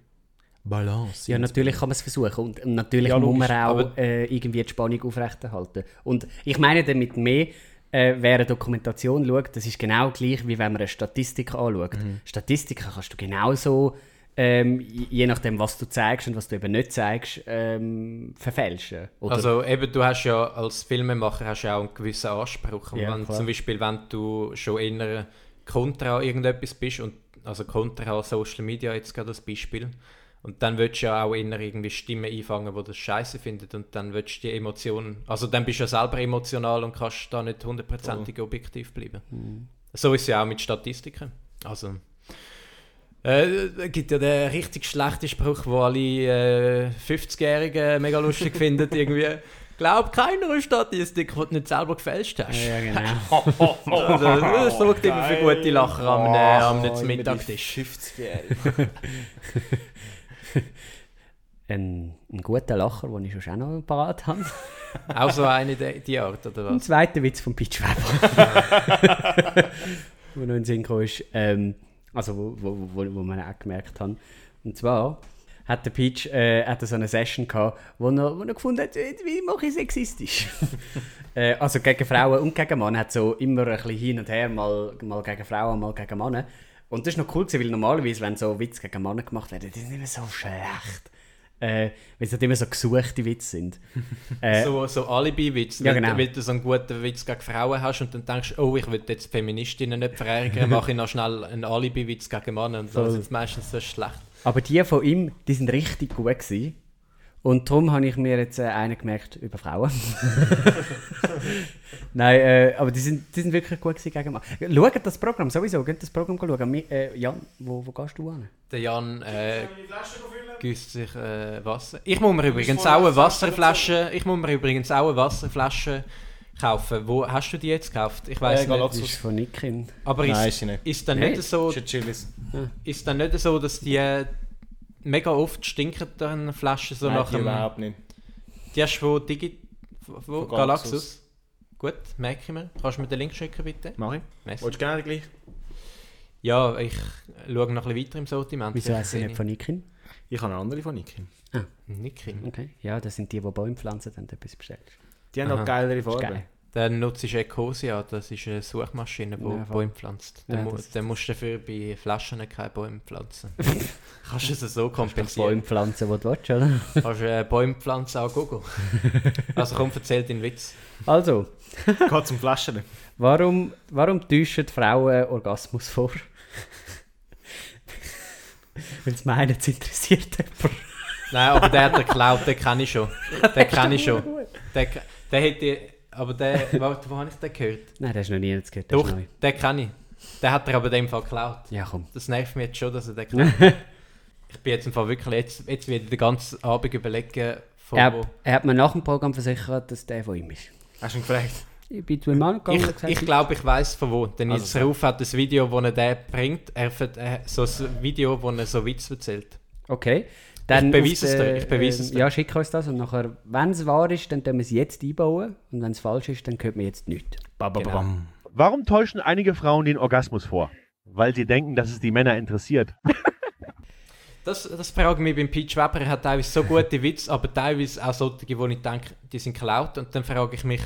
Balance Ja, natürlich kann man es versuchen. Und natürlich Ja, muss man auch äh, irgendwie die Spannung aufrechterhalten. Und ich meine damit mehr, äh, wer eine Dokumentation schaut, das ist genau gleich, wie wenn man eine Statistik anschaut. Mhm. Statistiken kannst du genauso, ähm, je nachdem, was du zeigst und was du eben nicht zeigst, ähm, verfälschen. Oder? Also eben, du hast ja als Filmemacher hast ja auch einen gewissen Anspruch. Ja, wenn, zum Beispiel, wenn du schon eher kontra irgendetwas bist, und, also kontra Social Media jetzt gerade als Beispiel, und dann willst du ja auch eher irgendwie Stimmen einfangen, die das scheiße finden und dann willst du die Emotionen, also dann bist du ja selber emotional und kannst da nicht hundertprozentig objektiv bleiben. Mhm. So ist es ja auch mit Statistiken. Also äh, es gibt ja den richtig schlechten Spruch, wo alle äh, 50-Jährigen mega lustig finden, irgendwie Glaub keiner Statistik, die du nicht selber gefälscht hast. ja, genau. Also, das sorgt immer für gute Lacher am, äh, am Oh, Mittagstisch. 50-Jährige. ein, ein guter Lacher, den ich schon auch noch parat habe. Auch so eine die, die Art, oder Ein was? zweiter Witz von Pitch Weber. wo noch in Sinn ist, ähm, also wo, wo, wo, wo man auch gemerkt hat. Und zwar hat der Peach äh, hat so eine Session gehabt, wo er, wo er gefunden hat, äh, wie mache ich sexistisch? äh, also gegen Frauen und gegen Männer hat so immer ein bisschen hin und her, mal, mal gegen Frauen, mal gegen Männer. Und das war noch cool, gewesen, weil normalerweise, wenn so Witze gegen Männer gemacht werden, die sind immer so schlecht. Äh, weil es halt immer so gesuchte Witze sind. Äh, So, so Alibi-Witz, Ja, genau. weil du so einen guten Witz gegen Frauen hast und dann denkst oh, ich will jetzt Feministinnen nicht verärgern, mache ich noch schnell einen Alibi-Witz gegen Männer und Voll. das ist meistens so schlecht. Aber die von ihm, die sind richtig gut gewesen. Und darum habe ich mir jetzt äh, einen gemerkt über Frauen. Nein, äh, aber die sind, die sind wirklich gut gewesen gegen Mann. Schaut das Programm sowieso, geht das Programm schauen. Mi- Äh, Jan, wo, wo gehst du hin? Der Jan äh, gießt sich äh, Wasser. Ich muss mir übrigens auch eine Wasserflasche, ich muss mir übrigens auch eine Wasserflasche kaufen. Wo hast du die jetzt gekauft? Ich Äh, weiß nicht. Galaxus. Das ist von Nikin. Aber Nein, ist, ist sie nicht. ist dann Nein. nicht so, ist dann nicht so, dass die äh, mega oft stinken dann Flaschen so Nein, nach die dem. überhaupt nicht. Die hast du wo Digi, wo Von Galaxus. Galaxus. Gut, merke ich mir. Kannst du mir den Link schicken bitte? Mach ich. Merci. Wolltest du gerne gleich? Ja, ich schaue noch ein bisschen weiter im Sortiment. Wieso sie sehe nicht von Nikin? Ich habe eine andere von Nikin. ich- Niki. Okay. Ja, das sind die, die Bäume pflanzen, dann etwas bestellst. Die haben Aha. noch geilere Farben. geil. Dann nutzt du Ecosia, das ist eine Suchmaschine, die Ja. Bäume pflanzt. Dann, Ja, mu dann musst du dafür bei Flaschen keine Bäume pflanzen. Kannst du es so Bäume kompensieren? pflanzen, die du willst, oder? Kannst du äh, Bäume pflanzen auch Google. also komm, erzähl den Witz. Also, Geht zum Flaschen. warum, warum täuschen die Frauen Orgasmus vor? Weil sie meinen, es interessiert jemand. Nein, aber der hat geklaut, den kenne ich schon. Den kenne ich schon. Der, der hätte, aber der, warte, wo habe ich den gehört? Nein, das ist noch nie jetzt gehört. Doch, den kenne ich. Den hat er aber in dem Fall geklaut. Ja, komm. Das nervt mich jetzt schon, dass er den klaut. ich bin jetzt im Fall wirklich, jetzt, jetzt werde ich den ganzen Abend überlegen, von Er, wo. er hat mir nach dem Programm versichert, dass der von ihm ist. Hast du ihn gefragt? Ich bin zu ihm angegangen Ich, gesagt, ich glaube, ich weiß von wo. Denn Also jetzt. Ruf hat das Video, das er den bringt. Er hat äh, so ein Video, wo er so Witz erzählt. Okay. Dann Ich beweise es dir, ich beweise es dir. Ja, schick uns das und nachher, wenn es wahr ist, dann tun wir es jetzt einbauen und wenn es falsch ist, dann hört man jetzt nichts. Bababam. Warum täuschen einige Frauen den Orgasmus vor? Weil sie denken, dass es die Männer interessiert. Das, das frage ich mich beim Peach Weber. Er hat teilweise so gute Witze, aber teilweise auch solche, wo ich denke, die sind geklaut. Und dann frage ich mich,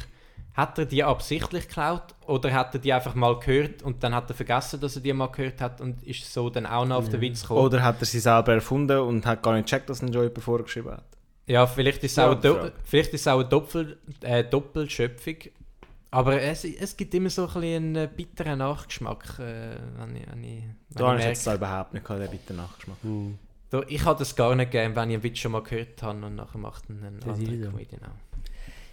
hat er die absichtlich geklaut oder hat er die einfach mal gehört und dann hat er vergessen, dass er die mal gehört hat und ist so dann auch noch auf den Witz gekommen? Oder hat er sie selber erfunden und hat gar nicht gecheckt, dass ihn schon jemand vorgeschrieben hat? Ja, vielleicht ist es Ja, auch, eine vielleicht ist es auch eine Doppel äh, Doppelschöpfung. Aber es, es gibt immer so ein bisschen einen bitteren Nachgeschmack, äh, wenn ich, wenn ich, wenn Da habe ich ich jetzt merke. überhaupt nicht gehabt, den bitter Nachgeschmack. Da, ich habe das gar nicht gern, wenn ich einen Witz schon mal gehört habe und nachher macht ein anderer so. Comedian auch.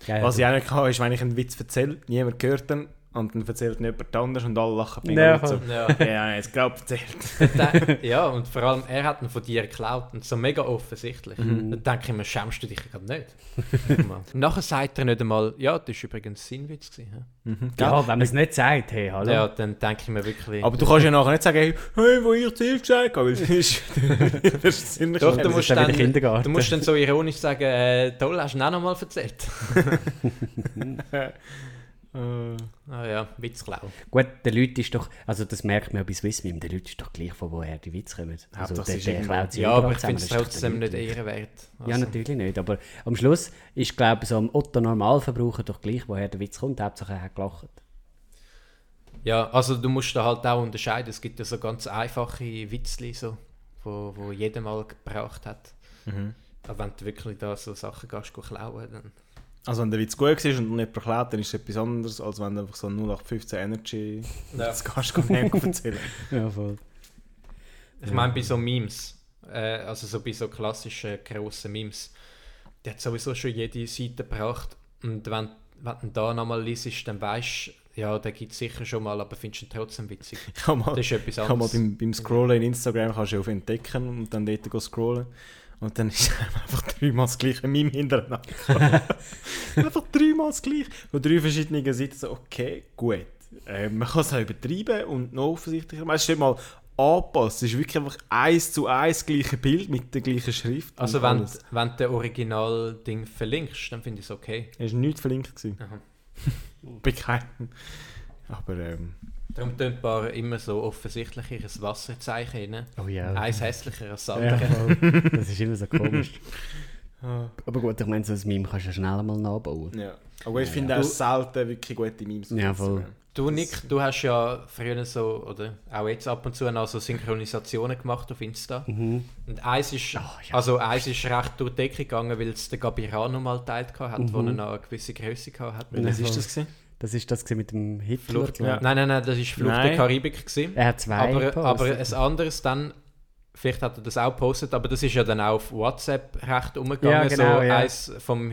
Geil. Was ich auch nicht hatte, ist, wenn ich einen Witz erzähle, niemand hört ihn und dann erzählt jemand anders und alle lachen mich Ja, ja, so. Ja. Ja, jetzt glaube erzählt. Ja, und vor allem, er hat ihn von dir geklaut und so mega offensichtlich. Mhm. Dann denke ich mir, schämst du dich gerade nicht? Nachher sagt er nicht einmal, ja, das war übrigens sein Witz. Gewesen, hä? ja, wenn man es nicht sagt, hey, hallo. Ja, dann denke ich mir wirklich... Aber du kannst ja nachher nicht sagen, hey, hey wo ich zuerst gesagt habe, weil das ist, das ist ziemlich Doch, Ja, du das musst, ist dann dann, du musst dann so ironisch sagen, äh, toll, hast du ihn auch noch mal erzählt. Äh, Ah ja, Witzklau. Gut, der Leute ist doch, also das merkt man ja bei Swissmim, der Leute ist doch gleich, von woher die Witze kommen. Also Hauptsache, der, der klaut sie Ja, aber ich finde es trotzdem nicht ehrenwert. Ja, Also, natürlich nicht, aber am Schluss ist, glaube ich, so am Otto-Normalverbraucher doch gleich, woher der Witz kommt, Hauptsache er hat gelacht. Ja, also du musst da halt auch unterscheiden. Es gibt ja so ganz einfache Witzli, so, wo, wo jeder mal gebraucht hat. Mhm. Aber wenn du wirklich da so Sachen gehst, klauen, dann... Also wenn der Witz gut war und nicht verklärt, dann ist es etwas anderes, als wenn du einfach so 0815 Energy Ja. das kannst du gar nicht erzählen. Ja, voll. Ich meine, bei so Memes, äh, also so bei so klassischen grossen Memes, der hat sowieso schon jede Seite gebracht. Und wenn, wenn du da nochmal liest, dann weißt du, ja, den gibt es sicher schon mal, aber findest du ihn trotzdem witzig. Mal, Das ist etwas ich habe mal anderes. beim, beim Scrollen in Instagram kannst du auf Entdecken und dann dort go scrollen. Und dann ist einfach dreimal das gleiche Meme hintereinander. einfach dreimal das gleiche. Von drei verschiedenen Seiten so, okay, gut. Äh, man kann es auch übertreiben und noch offensichtlicher. Es ist nicht mal angepasst. Es ist wirklich einfach eins zu eins das gleiche Bild mit der gleichen Schrift. Also wenn, alles. wenn du den Original-Ding verlinkst, dann finde ich es okay. Es war nichts verlinkt. Bei keinem. Aber ähm, Darum tun ein paar immer so offensichtlich ihr Wasserzeichen rein. Oh ja. Eins hässlicher als das ja, andere. voll. das ist immer so komisch. ah, Aber gut, ich meine, so ein Meme kannst du ja schnell mal nachbauen. ja. Aber ich finde auch selten wirklich gute Memes. Ja, voll. Du, Nick, du hast ja früher so, oder auch jetzt ab und zu noch so Synchronisationen gemacht auf Insta. Mhm. Und eins ist, Ah, ja. also eins ist recht durch die Decke gegangen, weil es der Gabirano mal geteilt hat, Mhm. wo er noch eine gewisse Größe hat. Was ist das gewesen? Das ist das mit dem Hitler. Flucht, Ja. Nein, nein, nein, das ist Flucht der Nein. Karibik. Gewesen. Er hat zwei Aber, gepostet. aber ein anderes dann, vielleicht hat er das auch gepostet, aber das ist ja dann auch auf WhatsApp recht umgegangen. Ja, genau, so ja. eins vom,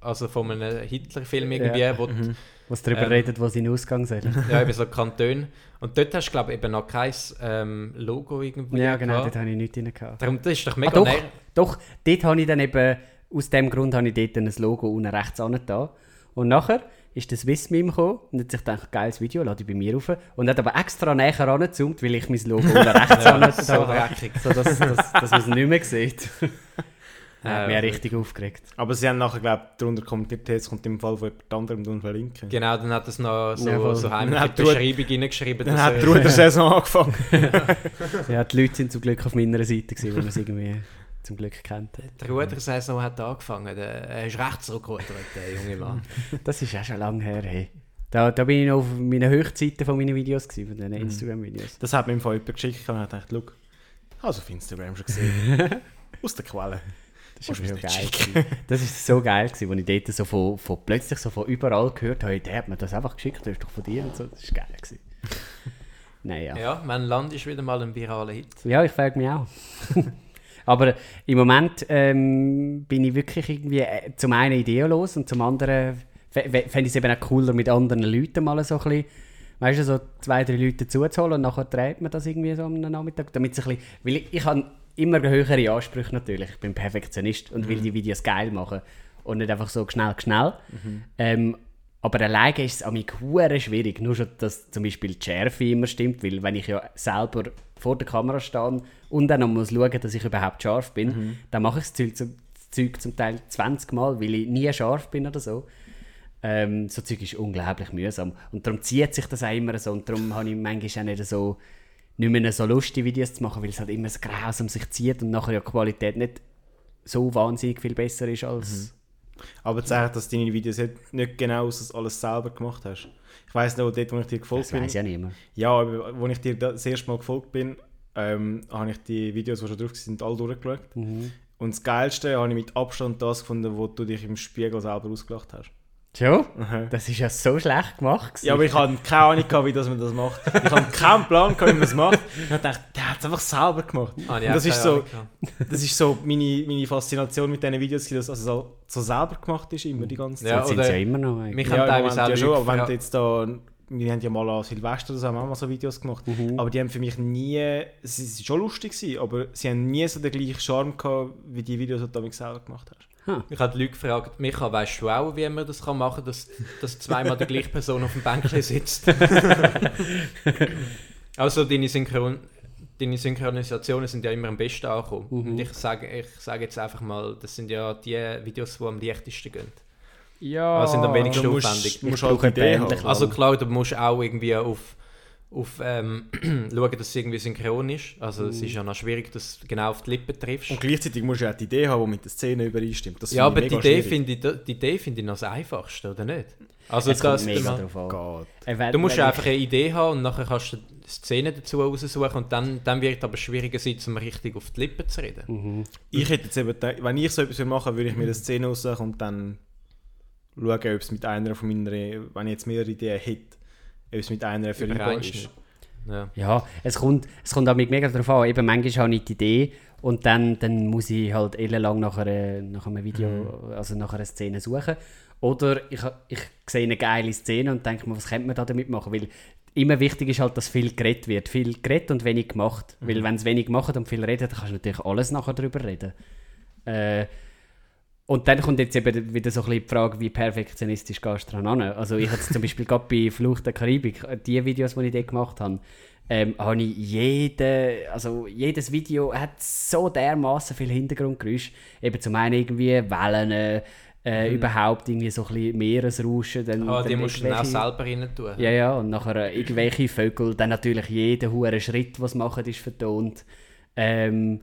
also von einem Hitler-Film irgendwie, Ja. wo Mhm. was darüber ähm, redet, wo sein Ausgang soll. ja, eben so Kantone. Und dort hast du, glaube ich, eben noch kein ähm, Logo irgendwie. ja, genau, gehabt. dort habe ich nichts drin gehabt. Darum, das ist doch Ah, mega doch, näher. doch, dort habe ich dann eben, aus dem Grund habe ich dort ein Logo unten rechts an da. Und nachher ist das Swiss Meme gekommen und hat sich gedacht, geiles Video, lade ich bei mir rauf. Und hat aber extra näher angezoomt, weil ich mein Logo unten rechts ja, so dreckig. So, dass, dass, dass man es nicht mehr sieht. Hat mich ja richtig aufgeregt. Aber sie haben nachher, glaube ich, darunter kommentiert, es kommt im Fall von jemand anderem und verlinken. Genau, dann hat es noch so, Ja, so heimlich Dann in hat die Beschreibung reingeschrieben. Dann hat die Ruder-Saison angefangen. Ja, die Leute sind zum Glück auf meiner Seite, gewesen, weil man es irgendwie zum Glück kennt. Die Rudersaison hat angefangen. Der, er ist recht zurückgerudert, der junge Mann. Das ist auch schon lange her. Hey. Da, da bin ich noch auf meinen Höchstzeiten von meinen Videos, gewesen, von Mhm. diesen Instagram-Videos. Das hat mir im Fall jemand geschickt und ich dachte, schau, ich habe es auf Instagram schon gesehen. Aus der Quelle. Das ist du schon mir geil. Das ist so geil, gewesen, als ich dort so von, von plötzlich so von überall gehört habe, der hat mir das einfach geschickt, das ist doch von dir und so. Das ist geil. Gewesen. naja. Ja. Mein Land ist wieder mal ein viraler Hit. ja, ich frage mich auch. Aber im Moment ähm, bin ich wirklich irgendwie äh, zum einen ideelos und zum anderen fä- fä- fände ich es eben auch cooler, mit anderen Leuten mal so ein bisschen, weißt du, so zwei, drei Leute zuzuholen und nachher dreht man das irgendwie so am Nachmittag, damit es ein bisschen, weil ich, ich habe immer höhere Ansprüche natürlich, ich bin Perfektionist und will die Videos geil machen und nicht einfach so schnell, schnell. Ähm, aber alleine ist es an mich schwierig, nur schon, dass zum Beispiel die Schärfe immer stimmt, weil wenn ich ja selber vor der Kamera stehe und dann noch muss schauen, dass ich überhaupt scharf bin, dann mache ich das Zeug, zum, das Zeug zum Teil 20 Mal, weil ich nie scharf bin oder so. Ähm, so Zeug ist unglaublich mühsam. Und darum zieht sich das auch immer so. Und darum habe ich manchmal auch nicht so, nicht mehr so lustige Videos zu machen, weil es halt immer so grausam sich zieht und nachher ja die Qualität nicht so wahnsinnig viel besser ist als... Aber zeigt, dass deine Videos nicht- nicht genau das alles selber gemacht hast. Ich weiss noch, dort, wo ich dir gefolgt Das bin. weiß ja niemand. Ja, aber als ich dir da- das erste Mal gefolgt bin, ähm, habe ich die Videos, die schon drauf sind, alle durchgeschaut. Und das Geilste habe ich mit Abstand das gefunden, wo du dich im Spiegel selber ausgelacht hast. Schon? Das ist ja so schlecht gemacht. gewesen. Ja, aber ich hatte keine Ahnung, gehabt, wie das man das macht. Ich hatte keinen Plan, gehabt, wie man das macht. Und ich dachte, der hat es einfach selber gemacht. Ah, Und das ist so, das ist so meine, meine Faszination mit diesen Videos, dass es also so, so selber gemacht ist, immer die ganze Zeit. Ja, sind sie ja immer noch. eigentlich. Mich Ja, haben teilweise auch ja schon, aber wenn gefragt- jetzt da, wir haben ja mal an Silvester oder so, haben wir auch mal so Videos gemacht, aber die haben für mich nie, es ist schon lustig gewesen, aber sie haben nie so den gleichen Charme gehabt, wie die Videos, die du damit selber gemacht hast. Ich habe die Leute gefragt, Micha, weißt du auch, wie man das kann machen kann, dass, dass zweimal die gleiche Person auf dem Bänkchen sitzt? also deine, Synchron deine Synchronisationen sind ja immer am besten angekommen. Und ich sage, ich sage jetzt einfach mal, das sind ja die Videos, die am leichtesten gehen. Ja, Also sind am wenigsten Du musst, aufwendig. musst Ich halt Idee haben. Also klar, du musst auch irgendwie auf, auf ähm, schauen, dass es irgendwie synchron ist. Also es ist ja noch schwierig, dass du genau auf die Lippen triffst. Und gleichzeitig musst du ja auch die Idee haben, die mit der Szene übereinstimmt. Das ja, aber die Idee, finde ich, die Idee finde ich noch das Einfachste, oder nicht? Also es kommt das, mega du, drauf an. Gott. Äh, du musst einfach eine Idee haben und nachher kannst du Szenen dazu raussuchen und dann, dann wird es aber schwieriger sein, um richtig auf die Lippen zu reden. Mhm. Ich hätte jetzt eben, gedacht, wenn ich so etwas machen würde, würde ich mir eine Szene aussuchen und dann schauen, ob es mit einer von meiner, wenn ich jetzt mehrere Ideen hätte, ob es mit einer vereinbar ist. Ja. Ja, es kommt, es kommt auch mega darauf an. Eben, manchmal habe ich die Idee und dann, dann muss ich halt ellenlang nach, einer, nach einem Video, also nach einer Szene suchen. Oder ich, ich sehe eine geile Szene und denke mir, was könnte man da damit machen? Weil immer wichtig ist halt, dass viel geredet wird. Viel geredet und wenig gemacht. Weil wenn es wenig gemacht und viel redet, dann kannst du natürlich alles nachher darüber reden. Äh, und dann kommt jetzt eben wieder so ein bisschen die Frage, wie perfektionistisch gehst du daran an. Also ich hatte zum Beispiel gerade bei Flucht der Karibik, äh, die Videos, die ich dort gemacht habe, ähm, habe ich jede, also jedes Video hat so dermaßen viel Hintergrundgeräusch. Eben zum einen irgendwie Wellen, äh, überhaupt irgendwie so ein bisschen Meeresrauschen. Dann, Ah, die dann musst du dann auch selber rein tun. ja, ja, und nachher äh, irgendwelche Vögel, dann natürlich jeder hure Schritt, was sie machen, ist vertont. Ähm,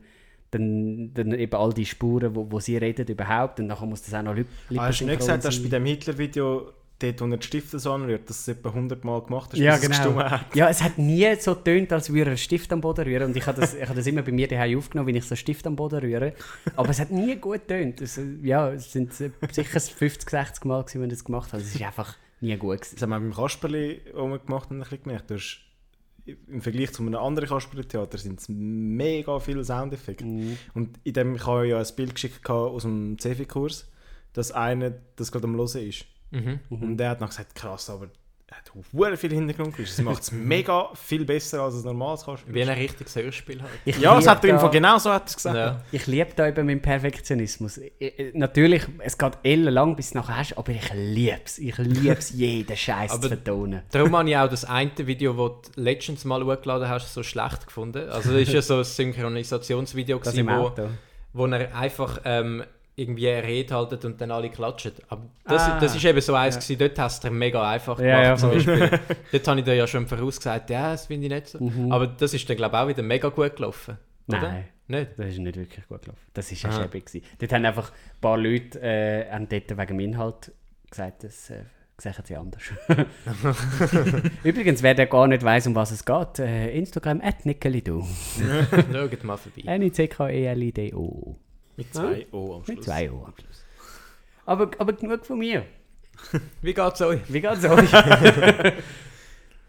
dann, dann eben all die Spuren, wo, wo sie reden überhaupt, und nachher muss das auch noch Lip Ah, hast du nicht gesagt, dass bei dem Hitler-Video, dort, wo er die Stifte so anrührt, dass es etwa 100 Mal gemacht hast, Ja, es genau. gestummt hat? Ja, es hat nie so getönt, als würde er einen Stift am Boden rühren. Und ich habe das, ich habe das immer bei mir daheim aufgenommen, wenn ich so einen Stift am Boden rühre. Aber es hat nie gut. Es, äh, ja, es sind sicher 50, 60 Mal, gewesen, wenn ich das gemacht habe. Es ist einfach nie gut. Gewesen. Das haben wir beim Kasperli gemacht und ein bisschen gemerkt. Du hast, Im Vergleich zu einem anderen Kasperli-Theater sind es mega viele Soundeffekte. Mhm. Und in dem, ich habe ja ein Bild geschickt aus dem CEFI-Kurs, dass einer das gerade am Hören ist. Mhm. Und der hat noch gesagt, krass, aber hat viel Hintergrundgeräusche. Sie macht es mega viel besser als ein normales Kasperle. Wie ein richtiges Hörspiel halt. Ich Ja, es hat er im da- Fall genau so hat es gesagt. Ja. Ich liebe da eben meinen Perfektionismus. Ich, ich, natürlich, es geht ellenlang, bis du nachher hast, aber ich liebe es. Ich liebe es, jeden Scheiß zu vertonen. Darum habe ich auch das eine Video, das du letztens mal hochgeladen hast, so schlecht gefunden. Also das ist ja so ein Synchronisationsvideo, Das gewesen, im wo, wo er einfach ähm, irgendwie eine Rede haltet und dann alle klatschen. Aber das, Ah. das ist eben so eins, gewesen, dort hast du mega einfach Ja, ja, zum. Beispiel. dort habe ich dir ja schon vorausgesagt, ja, das finde ich nicht so. Aber das ist dann, glaube ich, auch wieder mega gut gelaufen. Oder? Mhm. Nein. Nicht? Das ist nicht wirklich gut gelaufen. Das war eine Ah. Schäbe. gewesen. Dort haben einfach ein paar Leute äh, haben dort wegen dem Inhalt gesagt, das äh, sehen sie anders. Übrigens, wer der gar nicht weiß, um was es geht, äh, Instagram at Nickelido. Schaut mal vorbei. N-I-C-K-E-L-I-D-O. Mit zwei O am Mit Schluss. zwei O am Schluss. Aber, aber genug von mir. Wie geht's euch? Wie geht's euch?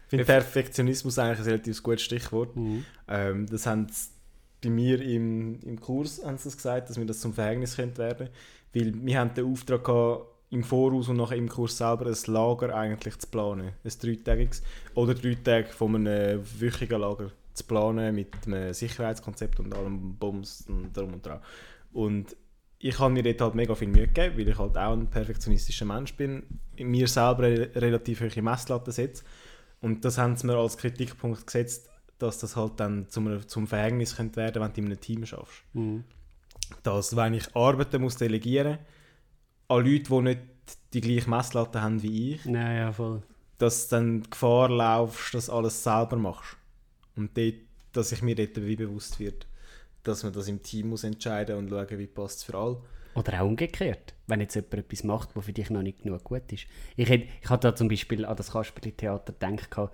Ich finde Perfektionismus eigentlich ein relativ gutes Stichwort. Ähm, das haben sie bei mir im, im Kurs haben sie das gesagt, dass mir das zum Verhängnis könnte werden Weil wir haben den Auftrag gehabt, im Voraus und nachher im Kurs selber ein Lager eigentlich zu planen. Ein dreitägiges oder drei Tage von einem wöchigen Lager zu planen mit einem Sicherheitskonzept und allem Bums und drum und dran. Und ich habe mir dort halt mega viel Mühe gegeben, weil ich halt auch ein perfektionistischer Mensch bin, in mir selber eine relativ hohe Messlatte setze. Und das haben sie mir als Kritikpunkt gesetzt, dass das halt dann zum, zum Verhängnis könnte werden, wenn du in einem Team schaffst. Mhm. Dass, wenn ich Arbeiten muss delegieren an Leute, die nicht die gleiche Messlatte haben wie ich, Nein, ja, voll. dass du dann die Gefahr laufst, dass du alles selber machst. Und dort, dass ich mir dort wie bewusst wird, dass man das im Team muss entscheiden und schauen, wie passt es für alle. Oder auch umgekehrt, wenn jetzt jemand etwas macht, was für dich noch nicht genug gut ist. Ich, hätt- ich hatte da zum Beispiel an das Kasperli-Theater gedacht,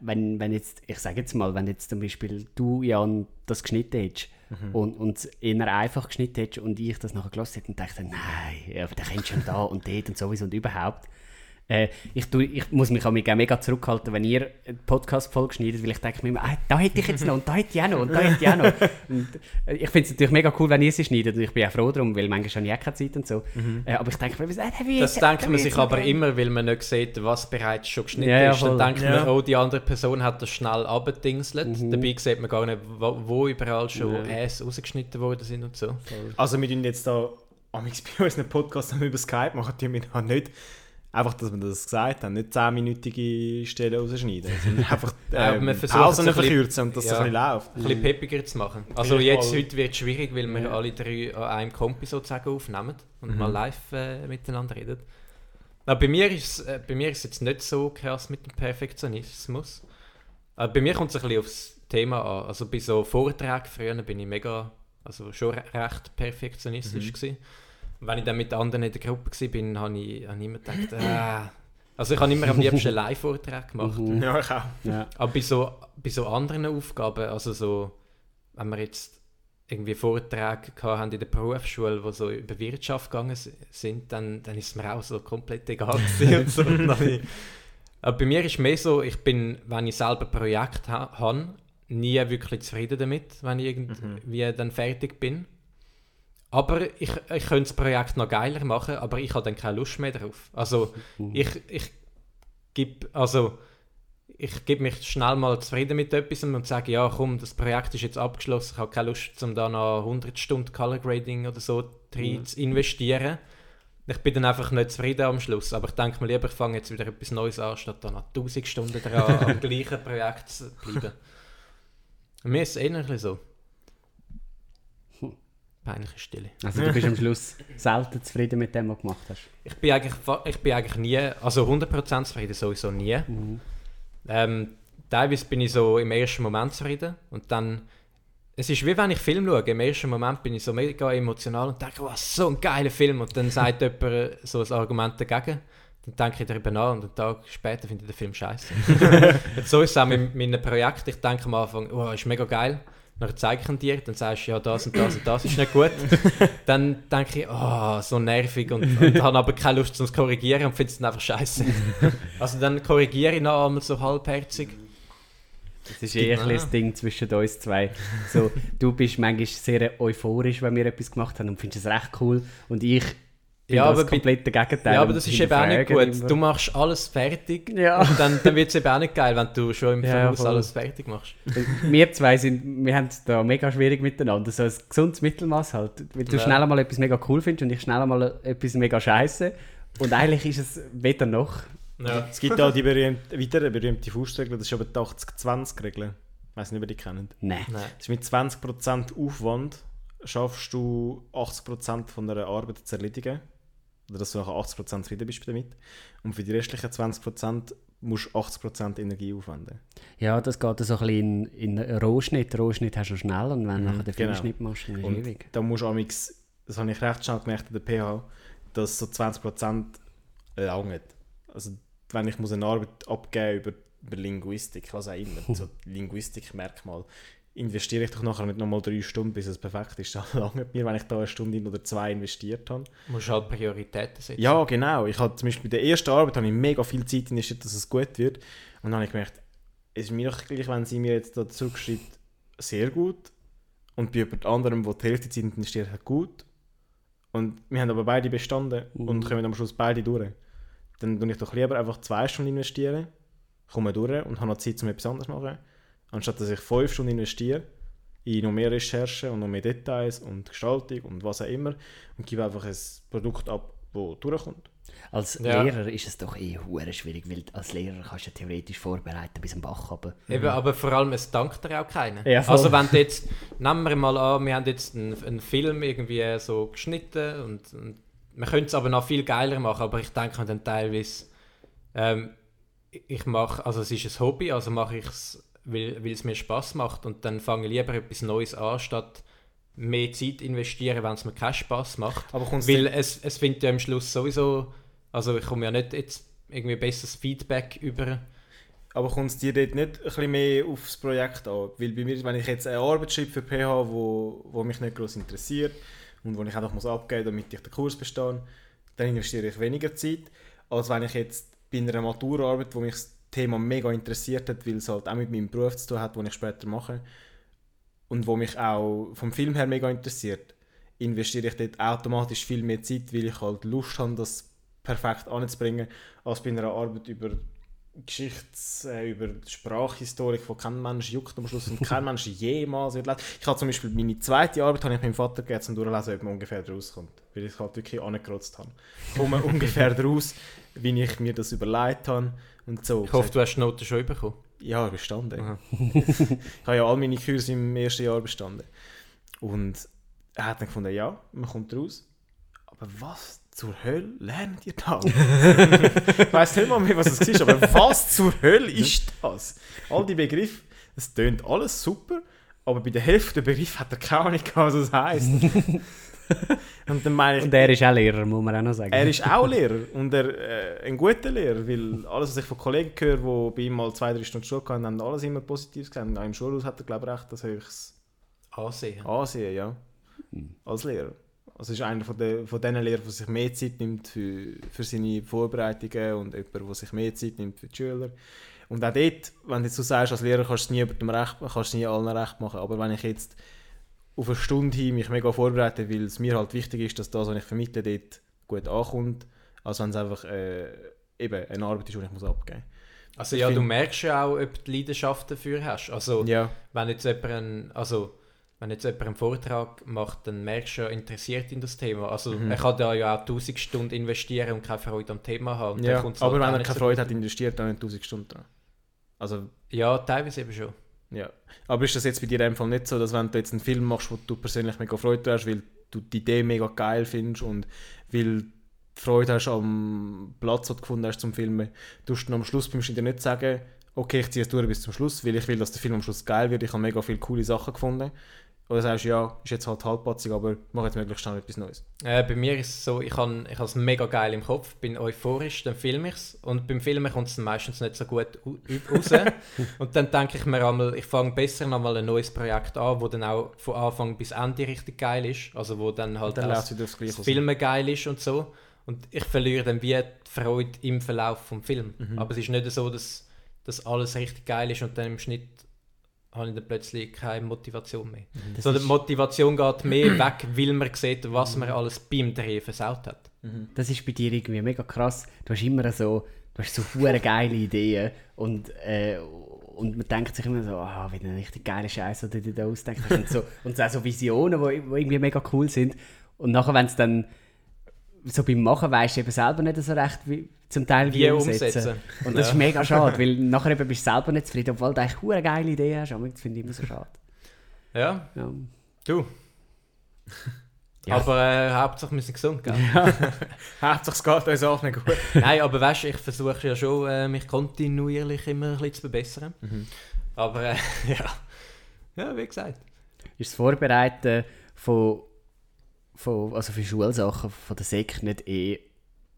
wenn, wenn, jetzt, ich sage jetzt mal, wenn jetzt zum Beispiel du, Jan, das geschnitten hättest und, und es eher einfach geschnitten hättest und ich das nachher gelassen hätte, dann dachte ich, nein, aber der kennt schon da und dort und sowieso und überhaupt. Äh, ich, tu, ich muss mich auch mega, mega zurückhalten, wenn ihr eine Podcast-Folge schneidet, weil ich denke mir immer, ah, da hätte ich jetzt noch und da hätte ich auch noch und da hätte ich auch noch. Und, äh, ich finde es natürlich mega cool, wenn ihr sie schneidet und ich bin auch froh darum, weil manchmal habe ich auch keine Zeit und so. Äh, aber ich denke mir, äh, wie Das denkt man sich aber immer, weil man nicht sieht, was bereits schon geschnitten Ja, ja, ist. Dann denkt Ja. man, oh, die andere Person hat das schnell abgedingselt. Dabei sieht man gar nicht, wo, wo überall schon Ja. Äs rausgeschnitten worden sind und so. Also wir tun jetzt da amigs bei unseren Podcast über Skype machen, tun wir halt nicht einfach, dass wir das gesagt haben, nicht 10-minütige Stellen rausschneiden, sondern einfach Ja, ähm, wir versuchen Pausen es ein verkürzen und dass es ja. ein bisschen läuft. Ein bisschen peppiger zu machen. Also jetzt, heute wird es schwierig, weil wir alle drei an einem Kompi sozusagen aufnehmen und mal live äh, miteinander reden. Aber bei mir ist es äh, bei mir ist es jetzt nicht so krass mit dem Perfektionismus. Aber bei mir kommt es ein bisschen aufs Thema an. Also bei so Vorträgen früher bin ich mega, also schon re- recht perfektionistisch gewesen. Und wenn ich dann mit anderen in der Gruppe war, bin, habe ich, habe ich immer gedacht, ah. Also ich habe immer am liebsten Live-Vorträge gemacht. Ja, ich auch. Ja. Aber bei so, bei so anderen Aufgaben, also so, wenn wir jetzt irgendwie Vorträge haben in der Berufsschule, die so über Wirtschaft gegangen sind, dann, dann ist es mir auch so komplett egal gewesen und so. Und Aber bei mir ist mehr so, ich bin, wenn ich selber Projekt ha habe, nie wirklich zufrieden damit, wenn ich irgendwie dann fertig bin. Aber ich, ich könnte das Projekt noch geiler machen, aber ich habe dann keine Lust mehr drauf. Also ich, ich gebe, also ich gebe mich schnell mal zufrieden mit etwas und sage, ja komm, das Projekt ist jetzt abgeschlossen, ich habe keine Lust, um da noch 100 Stunden Color Grading oder so rein zu investieren. Ich bin dann einfach nicht zufrieden am Schluss, aber ich denke mir lieber, ich fange jetzt wieder etwas Neues an, statt dann noch 1000 Stunden dran am gleichen Projekt zu bleiben. Mir ist es ein bisschen so. Peinliche Stille. Also du bist am Schluss selten zufrieden mit dem, was du gemacht hast. Ich bin eigentlich, ich bin eigentlich nie, also 100% zufrieden sowieso nie. Ähm, teilweise bin ich so im ersten Moment zufrieden und dann, es ist wie wenn ich Film schaue, im ersten Moment bin ich so mega emotional und denke, was so ein geiler Film und dann sagt jemand so ein Argument dagegen. Dann denke ich darüber nach und einen Tag später finde ich den Film scheiße. so ist es auch mit meinen Projekten. Ich denke am Anfang, oh, ist mega geil. Dann zeige ich dir, dann sagst du, ja, das und das und das ist nicht gut. dann denke ich, oh, so nervig und, und habe aber keine Lust, um es zu korrigieren und finde es dann einfach scheiße. also dann korrigiere ich noch einmal so halbherzig. Das ist eher ein bisschen das Ding zwischen uns zwei. So, du bist manchmal sehr euphorisch, wenn wir etwas gemacht haben und findest es recht cool. Und ich Ja, das aber bei- komplette Gegenteil. Ja, aber das ist eben auch nicht gut. immer. Du machst alles fertig Ja. und dann, dann wird es eben auch nicht geil, wenn du schon im Ja, Voraus alles fertig machst. wir zwei sind, wir haben es da mega schwierig miteinander. So ein gesundes Mittelmaß halt. Weil du Ja. schnell mal etwas mega cool findest und ich schnell mal etwas mega scheiße. Und eigentlich ist es weder noch. Ja. Es gibt auch die berühmte, weitere berühmte Faustregel, das ist aber die 80-20-Regel. Ich weiß nicht, ob ihr die kennt. Nein. Nein. Das ist mit 20% Aufwand schaffst du 80% von einer Arbeit zu erledigen. Oder dass du nachher 80% zufrieden bist damit. Und für die restlichen 20% musst du 80% Energie aufwenden. Ja, das geht so ein bisschen in, in Rohschnitt. Rohschnitt hast du schnell und wenn du nachher den genau. Machst, dann Und ewig. da musst du amix, das habe ich recht schnell gemerkt an der PH, dass so 20% lange. Also wenn ich muss eine Arbeit abgeben über, über Linguistik, was auch immer, so Linguistikmerkmal, investiere ich doch nachher nicht nochmal drei Stunden, bis es perfekt ist. Das lange mir, wenn ich da eine Stunde oder zwei investiert habe. Du musst halt Prioritäten setzen. Ja, genau. Ich habe zum Beispiel bei der ersten Arbeit habe ich mega viel Zeit investiert, dass es gut wird. Und dann habe ich gemerkt, es ist mir doch gleich, wenn sie mir jetzt da zurückschreibt, sehr gut. Und bei jemand anderem, der die Hälfte Zeit investiert hat, gut. Und wir haben aber beide bestanden und kommen am Schluss beide durch. Dann tue ich doch lieber einfach zwei Stunden investieren, komme durch und habe noch Zeit, um etwas anderes zu machen. Anstatt dass ich fünf Stunden investiere in noch mehr Recherche und noch mehr Details und Gestaltung und was auch immer und gebe einfach ein Produkt ab, das durchkommt. Als Ja. Lehrer ist es doch eh hure schwierig, weil als Lehrer kannst du ja theoretisch vorbereiten bis am Bach runter. Eben, aber vor allem, es dankt dir auch keiner. Ja, also wenn du jetzt, nehmen wir mal an, wir haben jetzt einen, einen Film irgendwie so geschnitten und, und wir können es aber noch viel geiler machen, aber ich denke dann teilweise, ähm, ich mache, also es ist ein Hobby, also mache ich es, weil, es mir Spaß macht und dann fange ich lieber etwas Neues an, statt mehr Zeit investieren, wenn es mir keinen Spaß macht. Aber Weil es, es findet ja am Schluss sowieso, also ich komme ja nicht jetzt irgendwie besseres Feedback über. Aber kommt es dir dort nicht ein bisschen mehr aufs Projekt an? Weil bei mir, wenn ich jetzt eine Arbeit schreibe für PH, wo, wo mich nicht groß interessiert und wo ich einfach muss abgeben damit ich den Kurs bestehe, dann investiere ich weniger Zeit, als wenn ich jetzt bei einer Maturarbeit, wo mich Thema mega interessiert hat, weil es halt auch mit meinem Beruf zu tun hat, den ich später mache. Und wo mich auch vom Film her mega interessiert, investiere ich dort automatisch viel mehr Zeit, weil ich halt Lust habe, das perfekt anzubringen, als bei einer Arbeit über Geschichts-, äh, über die Sprachhistorik, von kein Mensch juckt am Schluss und kein Mensch jemals wird lesen. Ich habe zum Beispiel meine zweite Arbeit habe ich meinem Vater gegeben, zum Durchlesen, ob man ungefähr daraus kommt. Weil ich es halt wirklich angekrotzt habe. Ich komme ungefähr daraus, wie ich mir das überlegt habe und so. Ich hoffe, du hast die Noten schon bekommen. Ja, bestanden. Ich habe ja all meine Kurse im ersten Jahr bestanden. Und er hat dann gefunden, ja, man kommt raus. Aber was zur Hölle lernt ihr da? ich weiß nicht mal mehr, was es ist, aber was zur Hölle ist das? All die Begriffe, es tönt alles super, aber bei der Hälfte der Begriffe hat er keine Ahnung, was es heisst. Und dann meine ich, Und er ist auch Lehrer, muss man auch noch sagen. er ist auch Lehrer und er, äh, ein guter Lehrer, weil alles, was ich von Kollegen höre, die bei ihm mal zwei, drei Stunden Schule hatten, haben alles immer Positives gesagt. Auch im Schulhaus hat er, glaube ich, recht, dass ich es Ansehen. ansehen, ja. Als Lehrer. Also ist einer von, den, von den Lehrern, der sich mehr Zeit nimmt für, für seine Vorbereitungen und jemand, der sich mehr Zeit nimmt für die Schüler. Und auch dort, wenn du jetzt so sagst, als Lehrer kannst du es nie jemandem recht, kannst du nie allen recht machen, aber wenn ich jetzt auf eine Stunde hin mich mega vorbereite, weil es mir halt wichtig ist, dass das, was ich vermittle, dort gut ankommt, als wenn es einfach äh, eben eine Arbeit ist, die ich muss abgeben Also Ich ja, du find- merkst ja auch, ob du Leidenschaft dafür hast. Also muss. Ja, wenn jetzt jemand einen, also wenn jetzt jemand einen Vortrag macht, dann merkst du ja, interessiert ihn das Thema. Also Mhm. er kann da ja auch 1000 Stunden investieren und keine Freude am Thema haben. Ja. aber halt wenn er keine so Freude hat, investiert er nicht 1000 Stunden dran. Also Ja, teilweise eben schon. Ja. Aber ist das jetzt bei dir in dem Fall nicht so, dass wenn du jetzt einen Film machst, wo du persönlich mega Freude hast, weil du die Idee mega geil findest und weil du Freude hast am Platz, den du gefunden hast zum Filmen, tust du am Schluss beim Schnitt nicht sagen, okay, ich ziehe es durch bis zum Schluss, weil ich will, dass der Film am Schluss geil wird, ich habe mega viele coole Sachen gefunden. Oder sagst du, ja, ist jetzt halt halbpatzig, aber mach jetzt möglichst schnell etwas Neues. Äh, bei mir ist es so, ich habe ich es mega geil im Kopf, bin euphorisch, dann filme ich es und beim Filmen kommt es dann meistens nicht so gut raus. und dann denke ich mir einmal, ich fange besser nochmal ein neues Projekt an, wo dann auch von Anfang bis Ende richtig geil ist, also wo dann halt Dann auch das raus. Filmen geil ist und so. Und ich verliere dann wie die Freude im Verlauf vom Film. Mhm. Aber es ist nicht so, dass, dass alles richtig geil ist und dann im Schnitt habe ich dann plötzlich keine Motivation mehr. Das Sondern die Motivation geht mehr weg, weil man sieht, was man alles beim Drehen versaut hat. Das ist bei dir irgendwie mega krass. Du hast immer so, du hast so hure geile Ideen und, äh, und man denkt sich immer so, ah, wie ein richtig geiler Scheiß, den du dir da ausdenkst. Und so, und so Visionen, die irgendwie mega cool sind. Und nachher, wenn es dann so beim Machen weißt du eben selber nicht so recht, wie zum Teil wie, Wie umsetzen. umsetzen. Und das Ja. ist mega schade, weil nachher eben bist du selber nicht zufrieden, obwohl du eigentlich hure geile Ideen hast. Aber das finde ich immer so schade. Ja, Ja. du. Ja. Aber äh, Hauptsache wir sind gesund, gell? Hauptsache es geht uns auch nicht gut. Nein, aber weißt du, ich versuche ja schon, äh, mich kontinuierlich immer ein bisschen zu verbessern. Aber äh, ja. ja, wie gesagt. Ist das Vorbereiten von, von also für Schulsachen von der Sek nicht eh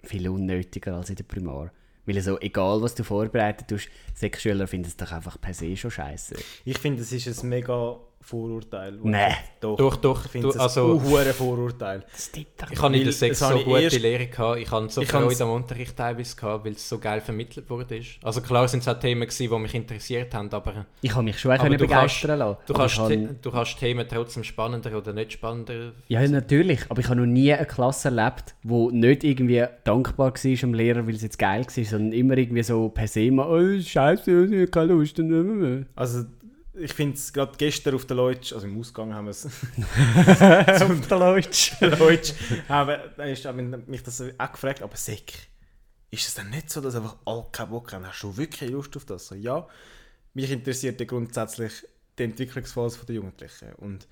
viel unnötiger als in der Primar? Weil so, egal was du vorbereitet tust, Sekschüler finden es doch einfach per se schon scheiße. Ich finde, es ist ein mega Vorurteil. ich- Doch. Doch, doch. Ich finde es Du, ein also, hohes Vorurteil. Ich habe in der Sex das habe so ich gute erst- Lehre gehabt. Ich hatte so Ich Freude am Unterricht teilweise gehabt, weil es so geil vermittelt wurde. Also klar sind es auch Themen gewesen, die mich interessiert haben, aber Ich habe mich schon können du begeistern lassen. du kannst, habe- The- du kannst Themen trotzdem spannender oder nicht spannender. Ja, natürlich. Aber ich habe noch nie eine Klasse erlebt, wo nicht irgendwie dankbar war dem Lehrer, weil es jetzt geil war, sondern immer irgendwie so per se mal, oh, scheiße, ich habe keine Lust. Also, ich finde es gerade gestern auf der Leutsch, also im Ausgang haben wir es Auf der Leutsch. Leutsch, haben, da ist mich das auch gefragt, aber Sek, ist es dann nicht so, dass einfach alle keinen Bock haben? Hast du wirklich Lust auf das? So, ja, mich interessiert ja grundsätzlich die Entwicklungsphase der Jugendlichen und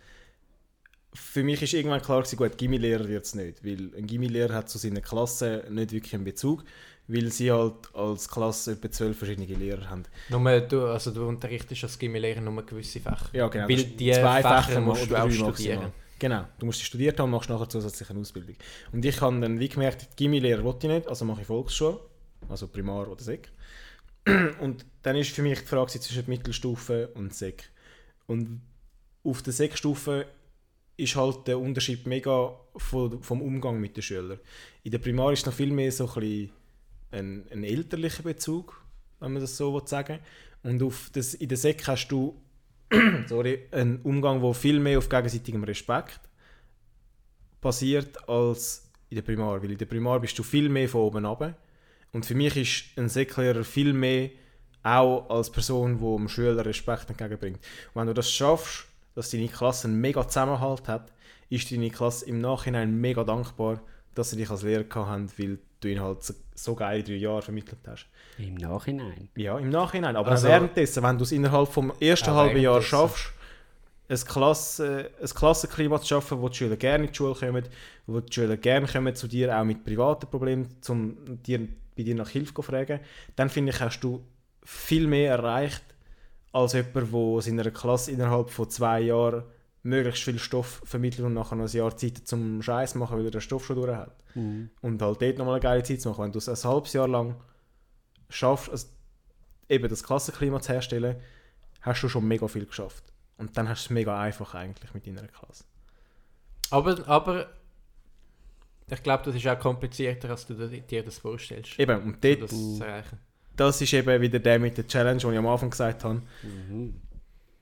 für mich ist irgendwann klar gewesen, gut, Gimmilehrer wird es nicht, weil ein Gimmilehrer hat zu seiner Klasse nicht wirklich einen Bezug, weil sie halt als Klasse etwa zwölf verschiedene Lehrer haben. Nur du, also du unterrichtest als Gimmi-Lehrer nur gewisse Fächer. Ja, genau. Weil die zwei Fächer Fächer musst du auch studieren. maximal. Genau, du musst die studiert haben und machst nachher zusätzlich eine Ausbildung. Und ich habe dann wie gemerkt, die Gimmi-Lehrer wollte ich nicht, also mache ich Volksschule, also Primar oder Sek. Und dann ist für mich die Frage zwischen Mittelstufe und Sek. Und auf der Sekstufe ist halt der Unterschied mega vom Umgang mit den Schülern. In der Primar ist noch viel mehr so ein, bisschen ein, ein elterlicher Bezug, wenn man das so will sagen Und auf das, in der Sek hast du sorry, einen Umgang, der viel mehr auf gegenseitigem Respekt basiert als in der Primar. Weil in der Primar bist du viel mehr von oben runter. Und für mich ist ein Seklehrer viel mehr auch als Person, die dem Schüler Respekt entgegenbringt. Und wenn du das schaffst, dass deine Klasse einen mega Zusammenhalt hat, ist deine Klasse im Nachhinein mega dankbar, dass sie dich als Lehrer gehabt haben, weil du ihnen halt so, so geile drei Jahre vermittelt hast. Im Nachhinein. Ja, im Nachhinein. Aber Also- währenddessen, wenn du es innerhalb vom ersten halben Jahr schaffst, ein, Klasse, ein Klassenklima zu schaffen, wo die Schüler gerne in die Schule kommen, wo die Schüler gerne kommen zu dir, auch mit privaten Problemen, um dir, bei dir nach Hilfe zu fragen, dann finde ich, hast du viel mehr erreicht, als jemand, der seiner Klasse innerhalb von zwei Jahren möglichst viel Stoff vermittelt und nachher noch ein Jahr Zeit zum Scheiß machen, weil er den Stoff schon durch hat. Und halt dort nochmal eine geile Zeit zu machen. Wenn du es ein halbes Jahr lang schaffst, also eben das Klassenklima zu herstellen, hast du schon mega viel geschafft. Und dann hast du es mega einfach eigentlich mit deiner Klasse. Aber, aber ich glaube, das ist auch komplizierter, als du dir das vorstellst. Eben, und dort, das zu erreichen. das ist eben wieder der mit der Challenge, den ich am Anfang gesagt habe.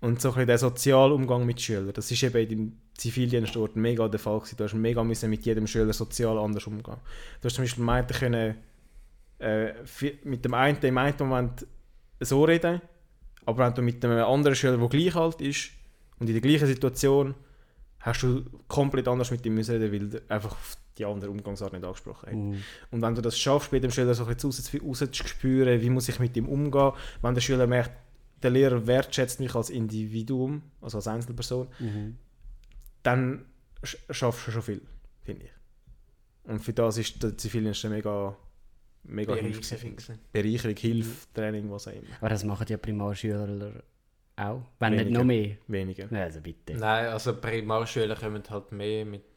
Und so ein bisschen der soziale Umgang mit Schülern. Das ist eben im Zivildienstort mega der Fall gewesen. Du hast mega müssen mit jedem Schüler sozial anders umgehen. Du hast zum Beispiel dem einen können, äh, mit dem einen im einen Moment so reden, aber wenn du mit einem anderen Schüler, der gleich alt ist und in der gleichen Situation, hast du komplett anders mit ihm müssen reden, weil du einfach die andere Umgangsart nicht angesprochen hast. Mhm. Und wenn du das schaffst, bei dem Schüler so ein bisschen raus zu spüren, wie muss ich mit ihm umgehen, wenn der Schüler merkt, der Lehrer wertschätzt mich als Individuum, also als Einzelperson, Mhm. dann sch schaffst du schon viel, finde ich. Und für das ist der Zivildienst eine mega, mega. Bereicherung finde ich. gewesen. Bereicherung, Hilfe, Training, was auch immer. Aber das machen ja Primarschüler auch. Wenn nicht Weniger. noch mehr. Weniger. Ja, Also bitte. Nein, also Primarschüler kommen halt mehr mit so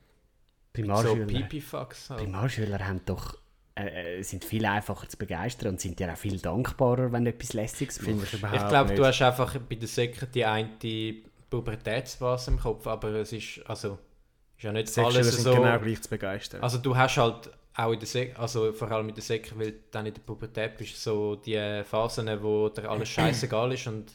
Primarschüler, Pipifax. Halt. Primarschüler haben doch, äh, äh, sind viel einfacher zu begeistern und sind dir auch viel dankbarer, wenn du etwas Lästiges Finde machst. ich Ich glaube, du hast einfach bei der Säcke die eine Pubertätsphase im Kopf, aber es ist, also, ist ja nicht Sexschüler alles sind so... genau gleich zu begeistern. Also du hast halt auch in der Säcke, also vor allem in der Säcke, weil du dann in der Pubertät bist, so die Phasen, wo dir alles scheißegal ist und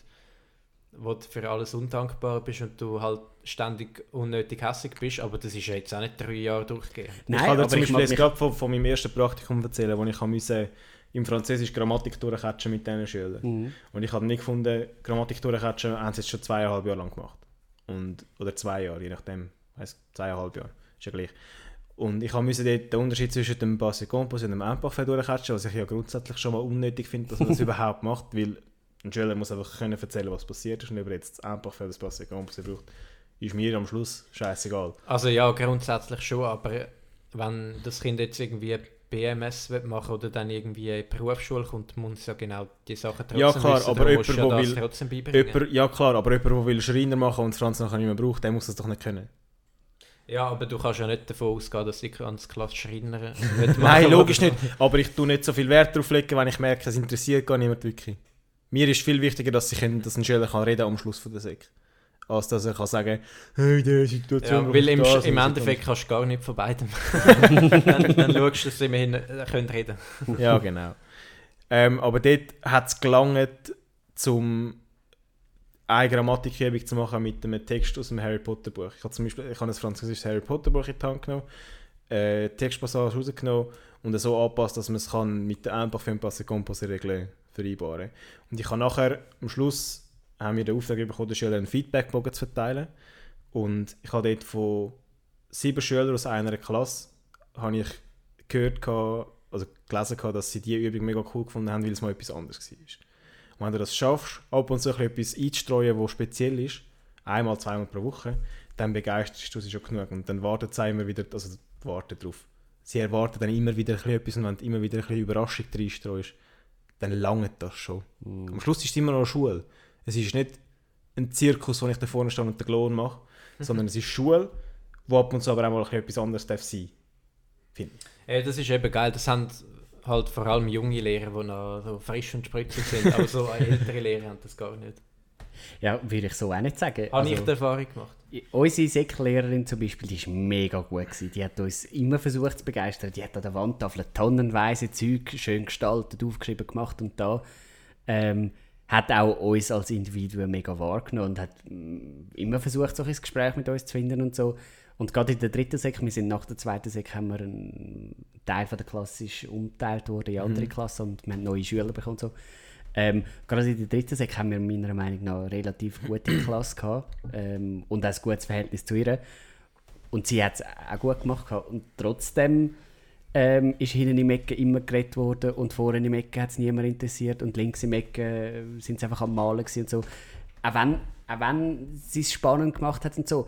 wo du für alles undankbar bist und du halt ständig unnötig hässig bist, aber das ist ja jetzt auch nicht drei Jahre durchgehen. ich kann dir zum Beispiel jetzt gerade von, von meinem ersten Praktikum erzählen, wo ich musste im Französisch Grammatik durchkatschen mit diesen Schülern. Mhm. Und ich habe nicht gefunden, Grammatik durchkatschen haben sie jetzt schon zweieinhalb Jahre lang gemacht. Und, oder zwei Jahre, je nachdem. Heißt zweieinhalb Jahre, ist ja gleich. Und ich musste dort den Unterschied zwischen dem Passé Compos und dem Imparfait durchkatschen, was ich ja grundsätzlich schon mal unnötig finde, dass man das überhaupt macht, weil ein Schüler muss einfach können erzählen, was passiert ist und ob er jetzt das Imparfait oder das Passé Compos braucht, ist mir am Schluss scheißegal. Also ja, grundsätzlich schon, aber wenn das Kind jetzt irgendwie BMS machen oder dann irgendwie in die Berufsschule kommt, muss ja genau die Sachen trotzdem Ja klar, wissen, aber jemand, ja das will- trotzdem beibringen. Jemand, ja klar, aber jemand, der will Schreiner machen und Franz nachher nicht mehr braucht, der muss das doch nicht können. Ja, aber du kannst ja nicht davon ausgehen, dass ich ans Klasse Schreiner will machen Nein, logisch nicht. Aber ich tue nicht so viel Wert darauf legen, wenn ich merke, es interessiert gar niemand wirklich. Mir ist viel wichtiger, dass, ich, dass ein Schüler kann reden am Schluss von der Sek. Als dass er kann sagen, hey, die Situation Ja, weil im, das, im Endeffekt kannst du gar nicht von beidem. dann, dann schaust du, dass sie immerhin äh, können reden Ja, genau. Ähm, aber dort hat es gelangt, um eine Grammatikübung zu machen mit einem Text aus dem Harry Potter Buch. Ich habe zum Beispiel ich habe ein französisches Harry Potter Buch in die Hand genommen, äh, Textpassage rausgenommen und so angepasst, dass man es kann mit der einfach für Passe Compose Regeln vereinbaren. Und ich habe nachher am Schluss haben wir den Auftrag bekommen, den Schülern einen Feedbackbogen zu verteilen. Und ich habe dort von sieben Schülern aus einer Klasse habe ich gehört, also gelesen, dass sie die Übung mega cool gefunden haben, weil es mal etwas anderes war. Und wenn du das schaffst, ab und zu ein etwas einzustreuen, was speziell ist, einmal, zweimal pro Woche, dann begeisterst du sie schon genug. Und dann wartet sie immer wieder, also warten drauf. Sie erwarten dann immer wieder ein bisschen etwas und wenn du immer wieder ein bisschen Überraschung reinstreust, dann langt das schon. Am Schluss ist es immer noch eine Schule. Es ist nicht ein Zirkus, wo ich da vorne stehe und den Klon mache, sondern es ist Schule, wo ab und zu aber auch mal etwas anderes darf sein ich. Ja, das ist eben geil. Das haben halt vor allem junge Lehrer, die noch so frisch und spritzig sind. aber so ältere Lehrer haben das gar nicht. Ja, würde ich so auch nicht sagen. Habe ich Also- die Erfahrung gemacht. Unsere Säcklehrerin zum Beispiel, die ist mega gut gewesen. Die hat uns immer versucht zu begeistern. Die hat an der Wandtafel tonnenweise Zeug schön gestaltet, aufgeschrieben, gemacht und da. Ähm, hat auch uns als Individuen mega wahrgenommen und hat mm, immer versucht, so ein Gespräch mit uns zu finden und so. Und gerade in der dritten Sek, wir sind nach der zweiten Sek, haben wir einen Teil von der Klasse ist umgeteilt worden in andere Klassen und wir haben neue Schüler bekommen und so. Ähm, gerade in der dritten Sek haben wir meiner Meinung nach eine relativ gute Klasse gehabt ähm, und auch ein gutes Verhältnis zu ihr. Und sie hat es auch gut gemacht. gehabt. Und trotzdem ähm, ist hinten im Ecken immer geredet worden und vorne im Ecken hat es niemand interessiert und links im Ecken äh, sind sie einfach am Malen und so. Auch wenn, auch wenn sie es spannend gemacht hat und so.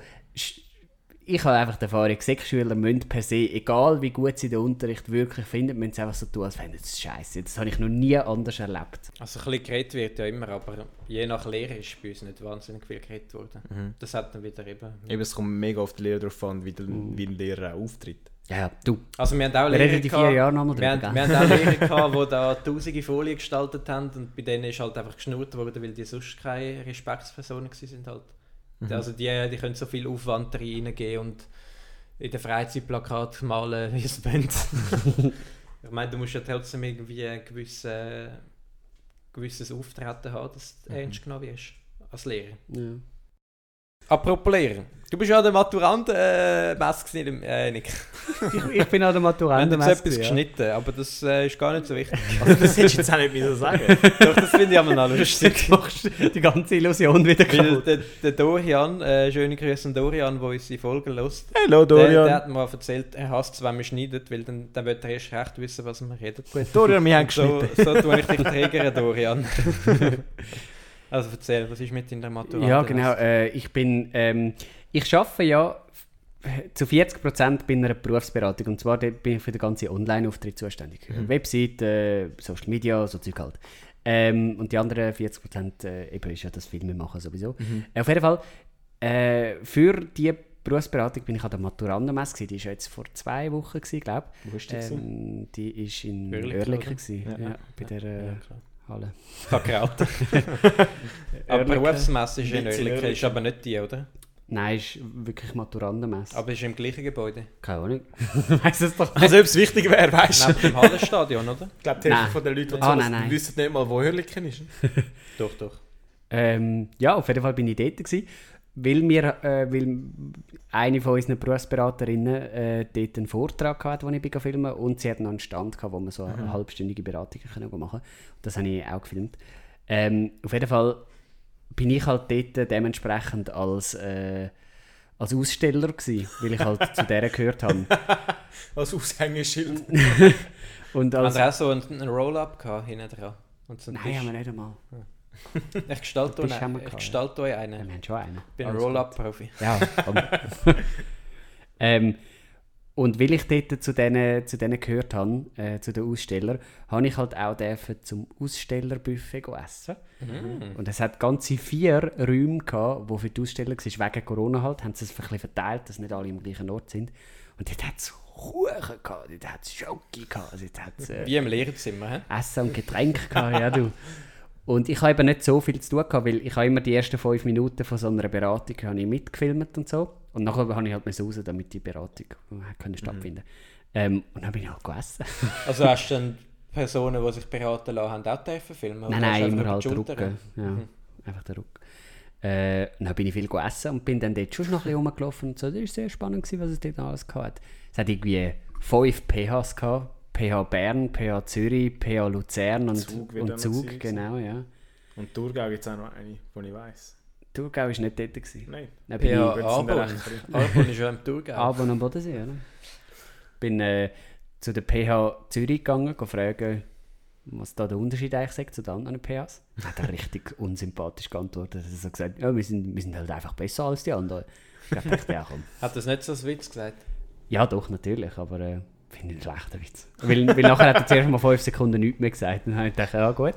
Ich habe einfach die Erfahrung, Sek-Schüler müssen per se, egal wie gut sie den Unterricht wirklich finden, müssen sie einfach so tun, als wären das scheiße. Das habe ich noch nie anders erlebt. Also ein bisschen geredet wird ja immer, aber je nach Lehre ist bei uns nicht wahnsinnig viel geredet worden. Das hat dann wieder eben... Eben, es kommt mega auf den Lehrer drauf an, wie der, wie der Lehrer auch auftritt. Ja, ja, du. Also wir haben auch Wir Lehrer reden in vier gehabt- wir, drüber, haben, wir haben auch Lehrer gehabt, die da tausende Folien gestaltet haben und bei denen ist halt einfach geschnurrt worden, weil die sonst keine Respektspersonen gewesen sind halt. Also die, die können so viel Aufwand da reingeben und in der Freizeit Plakat malen, wie es wollen. ich meine, du musst ja trotzdem irgendwie ein gewisse, gewisses Auftreten haben, dass du ernst genommen wirst als Lehrer. Ja. Apropos Lehrer. Du bist ja der Maturant äh, gewesen, äh, Nick. Ich, ich bin auch der Wir haben Maturant. jetzt etwas geschnitten, aber das äh, ist gar nicht so wichtig. Also das hättest du jetzt auch nicht mehr so sagen. Doch, das finde ich aber noch lustig. Du machst die ganze Illusion wieder kaputt. der, der Dorian, äh, schöne Grüße an Dorian, der unsere Folgen hört, Hallo der, der Dorian. hat mir erzählt, er hasst es, wenn man schneidet, weil dann, dann wird er erst recht wissen, was man redet. Dorian, wir haben Und so, geschnitten. so tue ich dich triggern, Dorian. also erzähl, was ist mit in der Matura? Ja, genau. Äh, ich bin, ähm, ich arbeite ja zu 40% bei einer Berufsberatung und zwar bin ich für den ganzen Online-Auftritt zuständig. Website, äh, Social Media, so Zeug halt. Ähm, und die anderen 40% äh, eben ist ja das Filme machen sowieso. Äh, auf jeden Fall, äh, für die Berufsberatung bin ich an der Maturandenmesse gewesen. Die war ja jetzt vor zwei Wochen, glaube Wo ist ich. die? Ähm, die ist in Oerlikon, Ja. ja, bei der äh, Ja. Halle. Verkraut. aber Oerlikon. Berufsmesse ist in Oerlikon, ist Oerlikon. aber nicht die, oder? Nein, ist wirklich Maturandenmesse. Aber ist im gleichen Gebäude. Keine Ahnung. Weiss es doch Also ob es wichtig wäre, weißt du? Neben dem Hallenstadion, oder? Ich glaube, die. Hälfte von den Leuten, die Ah, nein, nein. wissen nicht mal, wo Hörliken ist. Doch, doch. Ähm, ja, auf jeden Fall bin ich dort gewesen, weil, wir, äh, weil eine von unseren Berufsberaterinnen äh, dort einen Vortrag hatte, den ich bin filmen und sie hat noch einen Stand gehabt, wo man so eine halbstündige Beratung können machen konnte. Das habe ich auch gefilmt. Ähm, auf jeden Fall bin ich halt dort dementsprechend als, äh, als Aussteller gewesen, weil ich halt zu der gehört habe. Als Aushängeschild. Und als, wir auch so einen, Roll-Up gehabt, hinten dran? Und so nein, haben wir nicht einmal. Ich gestalte euch wir ich gestalte euch einen. wir haben schon einen. Ich bin ein Roll-Up-Profi. Ja, ähm, und weil ich dort zu denen, zu denen gehört habe, äh, zu den Ausstellern, habe ich halt auch dürfen zum Ausstellerbuffet essen. Mhm. Und es hat ganze vier Räume gehabt, die für die Aussteller waren, wegen Corona halt, haben sie es ein bisschen verteilt, dass nicht alle im gleichen Ort sind. Und dort hat es Kuchen gehabt, dort hat es Schoki gehabt, dort hat es äh, Wie im Lehrerzimmer, hä? Essen und Getränke gehabt, ja du. Und ich habe eben nicht so viel zu tun gehabt, weil ich habe immer die ersten fünf Minuten von so einer Beratung habe ich mitgefilmt und so. Und nachher habe ich halt raus, damit die Beratung äh, können stattfinden ähm, Und dann bin ich halt gegessen. Also hast du dann Personen, die sich beraten lassen, haben auch dürfen filmen? Nein, nein, immer halt Rücken. Ja, einfach der Rücken. Äh, und dann bin ich viel gegessen und bin dann dort schon noch ein bisschen rumgelaufen und so. Das war sehr spannend, gewesen, was es dort alles hatte. Es hat irgendwie fünf PHs gehabt. PH Bern, PH Zürich, PH Luzern und Zug und Zug, genau, ja. Und Thurgau gibt es auch noch eine, die ich weiss. Thurgau war nicht dort. Gewesen. Nein. Dann bin PH ich Arbon. Arbon ist ja im Thurgau. Abend am Bodensee, oder? Bin äh, zu der PH Zürich gegangen, go fragen, was da der Unterschied eigentlich ist zu den anderen PHs. Dann hat er richtig unsympathisch geantwortet. Er hat so gesagt, ja, wir sind, wir sind halt einfach besser als die anderen. Ich dachte, ja komm. Hat das nicht so als Witz gesagt? Ja doch, natürlich, aber äh, finde ich einen schlechten Witz. Weil, weil nachher hat er zuerst mal fünf Sekunden nichts mehr gesagt. Und dann habe ich gedacht, ja gut.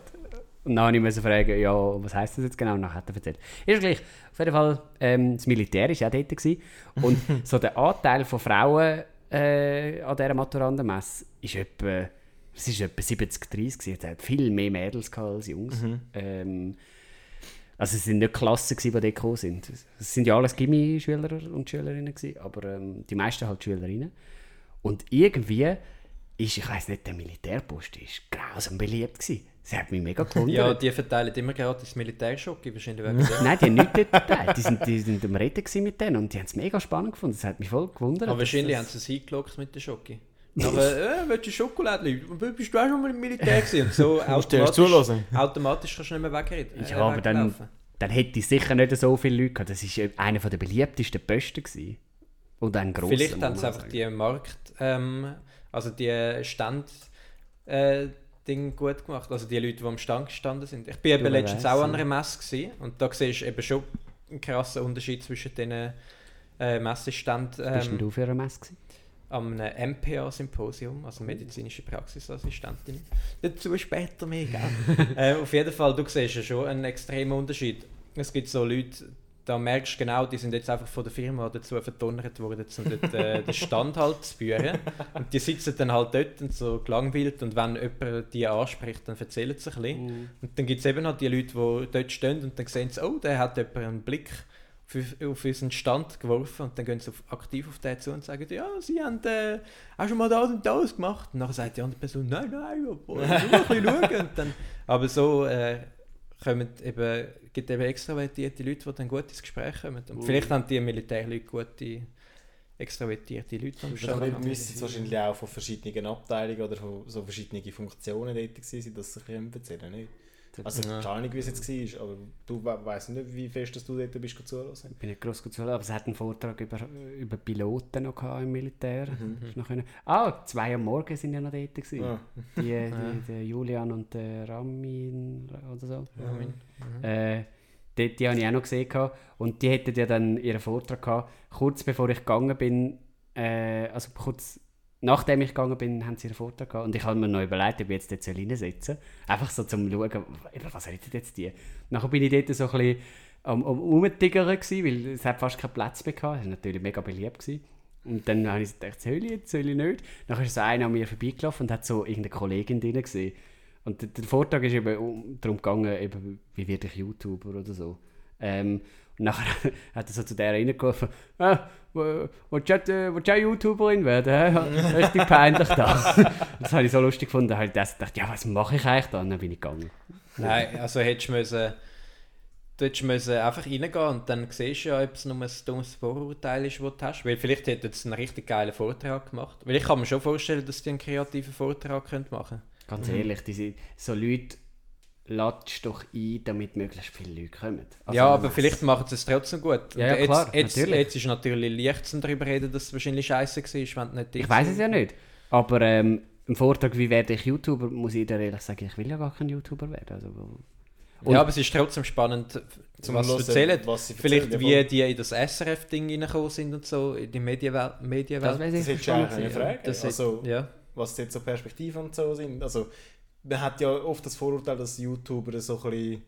Und dann musste ich fragen, ja, was heisst das jetzt genau? Und dann hat er erzählt. Ist gleich. Auf jeden Fall, ähm, das Militär war auch dort. Gewesen. Und so der Anteil von Frauen äh, an dieser Maturandenmesse ist etwa, es ist etwa 70, 30 gewesen. Es hat viel mehr Mädels gehabt als Jungs. Ähm, also es sind nicht Klassen, gewesen, die dort gekommen sind. Es sind ja alles Gimmi-Schüler und Schülerinnen, gewesen, aber ähm, die meisten halt Schülerinnen. Und irgendwie ist, ich weiß nicht, der Militärpost ist grausam beliebt gewesen. Das hat mich mega gewundert. Ja, die verteilen immer gratis Militärschocke, wahrscheinlich wegen dem. Nein, die haben nichts dort verteilt. Die sind, die sind am Reden gewesen mit denen und die haben es mega spannend gefunden. Das hat mich voll gewundert. Aber wahrscheinlich haben dass sie es eingeloggt mit der Schocke. Nachher, äh, willst du Schokolade? Bist du auch schon mal im Militär gewesen? Und so automatisch, automatisch kannst du nicht mehr wegreden. Ja, aber dann, dann hätte ich sicher nicht so viele Leute gehabt. Das war einer der beliebtesten Posten. Gewesen. Und ein grosser. Vielleicht haben sie einfach sagen. die Markt, ähm, also die Stand, äh, Ding gut gemacht. Also die Leute, die am Stand gestanden sind. Ich bin eben Du, wer letztens auch an einer Messe gewesen, und da siehst du eben schon einen krassen Unterschied zwischen den äh, Messeständen. Bist denn Ähm, du für eine Messe gewesen? am MPA-Symposium, also medizinische Praxisassistentin. Dazu später mehr, gell? äh, auf jeden Fall, du siehst ja schon einen extremen Unterschied. Es gibt so Leute, da merkst du genau, die sind jetzt einfach von der Firma dazu verdonnert worden, um dort, äh, den Stand halt zu führen. Und die sitzen dann halt dort und so gelangweilt und wenn jemand die anspricht, dann erzählen sie ein bisschen. Und dann gibt es eben halt die Leute, die dort stehen und dann sehen sie, oh, der hat jemand einen Blick auf, auf unseren Stand geworfen und dann gehen sie auf, aktiv auf den zu und sagen, ja, sie haben äh, auch schon mal das und das gemacht. Und dann sagt die andere Person, nein, nein, aber nur ein bisschen schauen. Und dann, aber so äh, kommen eben, gibt eben extravertierte Leute, die dann gut ins Gespräch kommen. Und vielleicht haben die Militärleute gute extravertierte Leute am müssten es wahrscheinlich auch von verschiedenen Abteilungen oder von so verschiedenen Funktionen dort gewesen sein, dass sie bisschen erzählen nicht? Also Ja. keine Ahnung, wie es jetzt war, aber du we weißt nicht, wie fest dass du dort bist zuhören. Ich bin nicht gross zuhören, aber es hat einen Vortrag über, über Piloten noch gehabt im Militär. Du noch können- Ah, zwei am Morgen sind ja noch dort. Gewesen. Ah. Die, die, der Julian und der Ramin oder so. Ja, mein- mhm. Äh, die, die habe ich auch noch gesehen. gehabt. Und die hätten ja dann ihren Vortrag gehabt. Kurz bevor ich gegangen bin, äh, also kurz nachdem ich gegangen bin, haben sie ihren Vortrag gehabt. Und ich habe mir noch überlegt, ob ich jetzt dort reinsetzen soll. Einfach so zum Schauen, über was redet jetzt die. Nachher bin ich dort so ein bisschen am, am Umtigern weil es hat fast keinen Platz mehr. Das war natürlich mega beliebt. Gewesen. Und dann habe ich gedacht, soll ich jetzt, soll ich nicht? Dann ist so einer an mir vorbeigelaufen und hat so irgendeine Kollegin drin gesehen. Und der, der Vortrag ist eben um, darum gegangen, eben, wie werde ich YouTuber oder so. Ähm, und nachher hat er so zu der reingerufen, ah, wo- willst du äh, willst du auch YouTuberin werden? Richtig peinlich da. das habe ich so lustig gefunden. Da habe ich gedacht, ja, was mache ich eigentlich da? Und dann bin ich gegangen. Nein, also hättest du müssen Du hättest müssen einfach reingehen und dann siehst du ja, ob es nur ein dummes Vorurteil ist, das du hast. Weil vielleicht hätte jetzt einen richtig geilen Vortrag gemacht. Weil ich kann mir schon vorstellen, dass die einen kreativen Vortrag machen Ganz ehrlich, diese, so Leute latsch doch ein, damit möglichst viele Leute kommen. Also, Ja, aber vielleicht machen sie es trotzdem gut. Ja, ja, Und klar, jetzt, jetzt, natürlich. jetzt ist natürlich leicht zum darüber reden, dass es wahrscheinlich scheiße war, wenn du nicht Ich weiß es ja nicht. Aber ähm, im Vortrag, wie werde ich YouTuber, muss ich dir ehrlich sagen, ich will ja gar kein YouTuber werden. Also, Und- ja, aber es ist trotzdem spannend, Zum was sie Hören, erzählen. was sie Vielleicht erzählen, wie die in das SRF-Ding reingekommen sind und so, in die Medienwelt. das Medienwelt. Das hättest du eigentlich eine. Frage. Das also, ja. was jetzt so Perspektiven und so sind. Also, man hat ja oft das Vorurteil, dass YouTuber so ein bisschen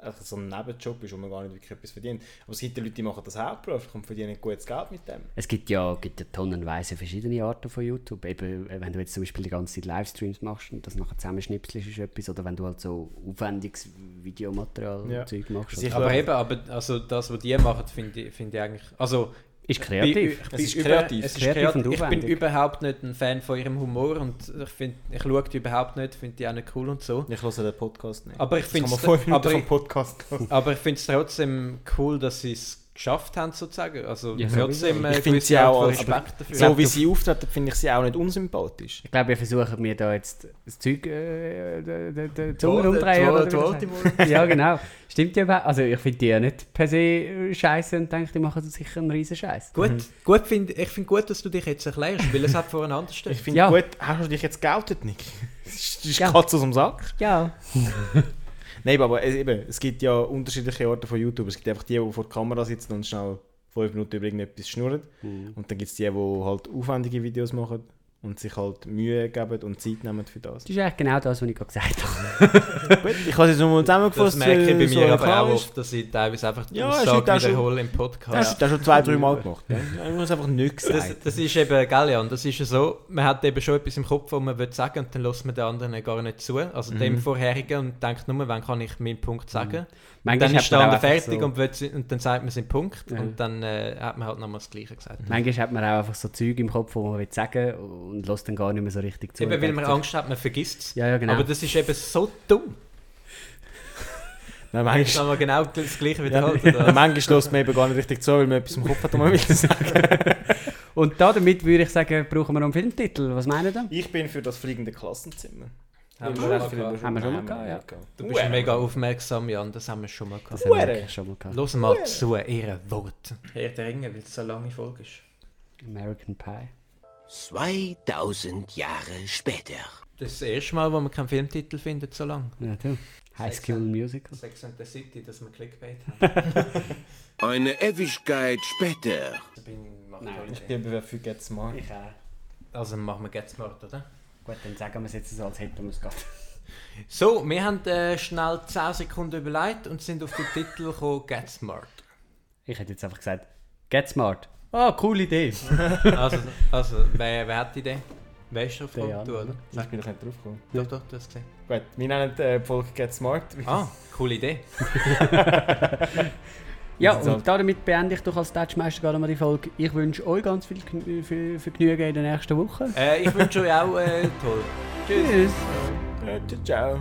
einfach so ein Nebenjob ist, wo man gar nicht wirklich etwas verdient. Aber es gibt ja Leute, die machen das hauptberuflich und verdienen gutes Geld mit dem. Es gibt ja, gibt ja tonnenweise verschiedene Arten von YouTube. Eben, äh, wenn du jetzt zum Beispiel die ganze Zeit Livestreams machst und das nachher zusammenschnipselst, ist etwas. Oder wenn du halt so aufwendiges Videomaterial Ja. und Zeug machst. Aber eben, aber also das, was die machen, finde ich, finde ich eigentlich. Also, Ist kreativ. Ich Es bin ist über- kreativ. Es ist Kreativ kreativ und ich bin überhaupt nicht ein Fan von ihrem Humor und ich, find, ich schaue die überhaupt nicht, finde die auch nicht cool und so. Ich höre den Podcast nicht. Aber ich finde Minuten aber, ich- aber ich finde es trotzdem cool, dass sie es geschafft haben, sozusagen. Also Ja, trotzdem Ich finde sie auch Respekt dafür. So wie sie auftreten, finde ich sie auch nicht unsympathisch. Ich glaube, wir versuchen mir da jetzt das Zeug äh, Zunge umdrehen. oder ja, genau. Stimmt ja überhaupt. Also ich finde die ja nicht per se äh, scheiße und denke, die machen sicher einen riesen Scheiß. Gut, gut find, ich finde gut, dass du dich jetzt erklärst, weil es hat voreinander Ich steht. finde Ja. gut, hast du dich jetzt geoutet, Nick? Das ist, das ist Ja. Katze aus dem Sack. Ja. Nein, aber es, eben, es gibt ja unterschiedliche Arten von YouTube. Es gibt einfach die, die vor der Kamera sitzen und schnell fünf Minuten über irgendetwas schnurren. Und dann gibt es die, die halt aufwendige Videos machen und sich halt Mühe geben und Zeit nehmen für das. Das ist eigentlich genau das, was ich gerade gesagt habe. Gut, ich habe es jetzt nochmal zusammengefasst. Das merke ich bei so mir aber klar auch ist. oft, dass ich teilweise einfach die Ja, Aussage wiederhole im Das Podcast. hast du schon zwei, drei Mal gemacht. Ja? Ich muss einfach nichts Das, sagen. das ist eben, gell, Jan, das ist ja so, man hat eben schon etwas im Kopf, was man will sagen und dann lässt man den anderen gar nicht zu, also dem vorherigen und denkt nur, wann kann ich meinen Punkt sagen. Und Manchmal dann ist der andere fertig so- und, will, und dann sagt man seinen Punkt Ja. und dann äh, hat man halt nochmal das Gleiche gesagt. Manchmal hat man auch einfach so Zeug im Kopf, wo man will sagen und lässt dann gar nicht mehr so richtig zu. Eben, weil man Angst hat, man vergisst es. Ja, ja, genau. Aber das ist eben so dumm. Nein, Jetzt manchmal, haben wir genau das Gleiche ja, wiederholt. oder? manchmal lässt man eben gar nicht richtig zu, weil man etwas im Kopf hat, was man will sagen. und da damit würde ich sagen, brauchen wir noch einen Filmtitel. Was meinen ihr? Ich bin für das fliegende Klassenzimmer. Haben wir Haben wir schon mal gehabt, ja. Du bist mega aufmerksam, Jan, das haben wir schon mal gehabt. Das haben wir schon mal gehabt. Los mal zu, ihre Worte. Herr der Ringe, weil es so lange Folge ist. American Pie. 2000 Jahre später. Das ist das erste Mal, wo man keinen Filmtitel findet, so lange. Ja, du. High School Musical. Sex and the City, dass wir Clickbait haben. Eine Ewigkeit später. Nein, Ich bin aber für Get Smart. Ich auch. Also machen wir Get Smart, oder? Gut, dann sagen wir es jetzt so, als hätten wir es gerade. So, wir haben äh, schnell 10 Sekunden überlegt und sind auf den Titel gekommen, Get Smart. Ich hätte jetzt einfach gesagt, Get Smart. Ah, coole Idee. Also, also wer, wer hat die Idee? Wer ist drauf Du, oder? Ich bin doch nicht drauf gekommen. Doch, doch, du hast gesehen. Gut, wir nennen äh, die Folge Get Smart. Ah, coole Idee. Ja, und damit beende ich doch als Touchmeister gerade mal die Folge. Ich wünsche euch ganz viel Gn- Ver- Vergnügen in der nächsten Woche. Äh, ich wünsche euch auch äh, toll. Tschüss. Tschüss. Äh, ciao.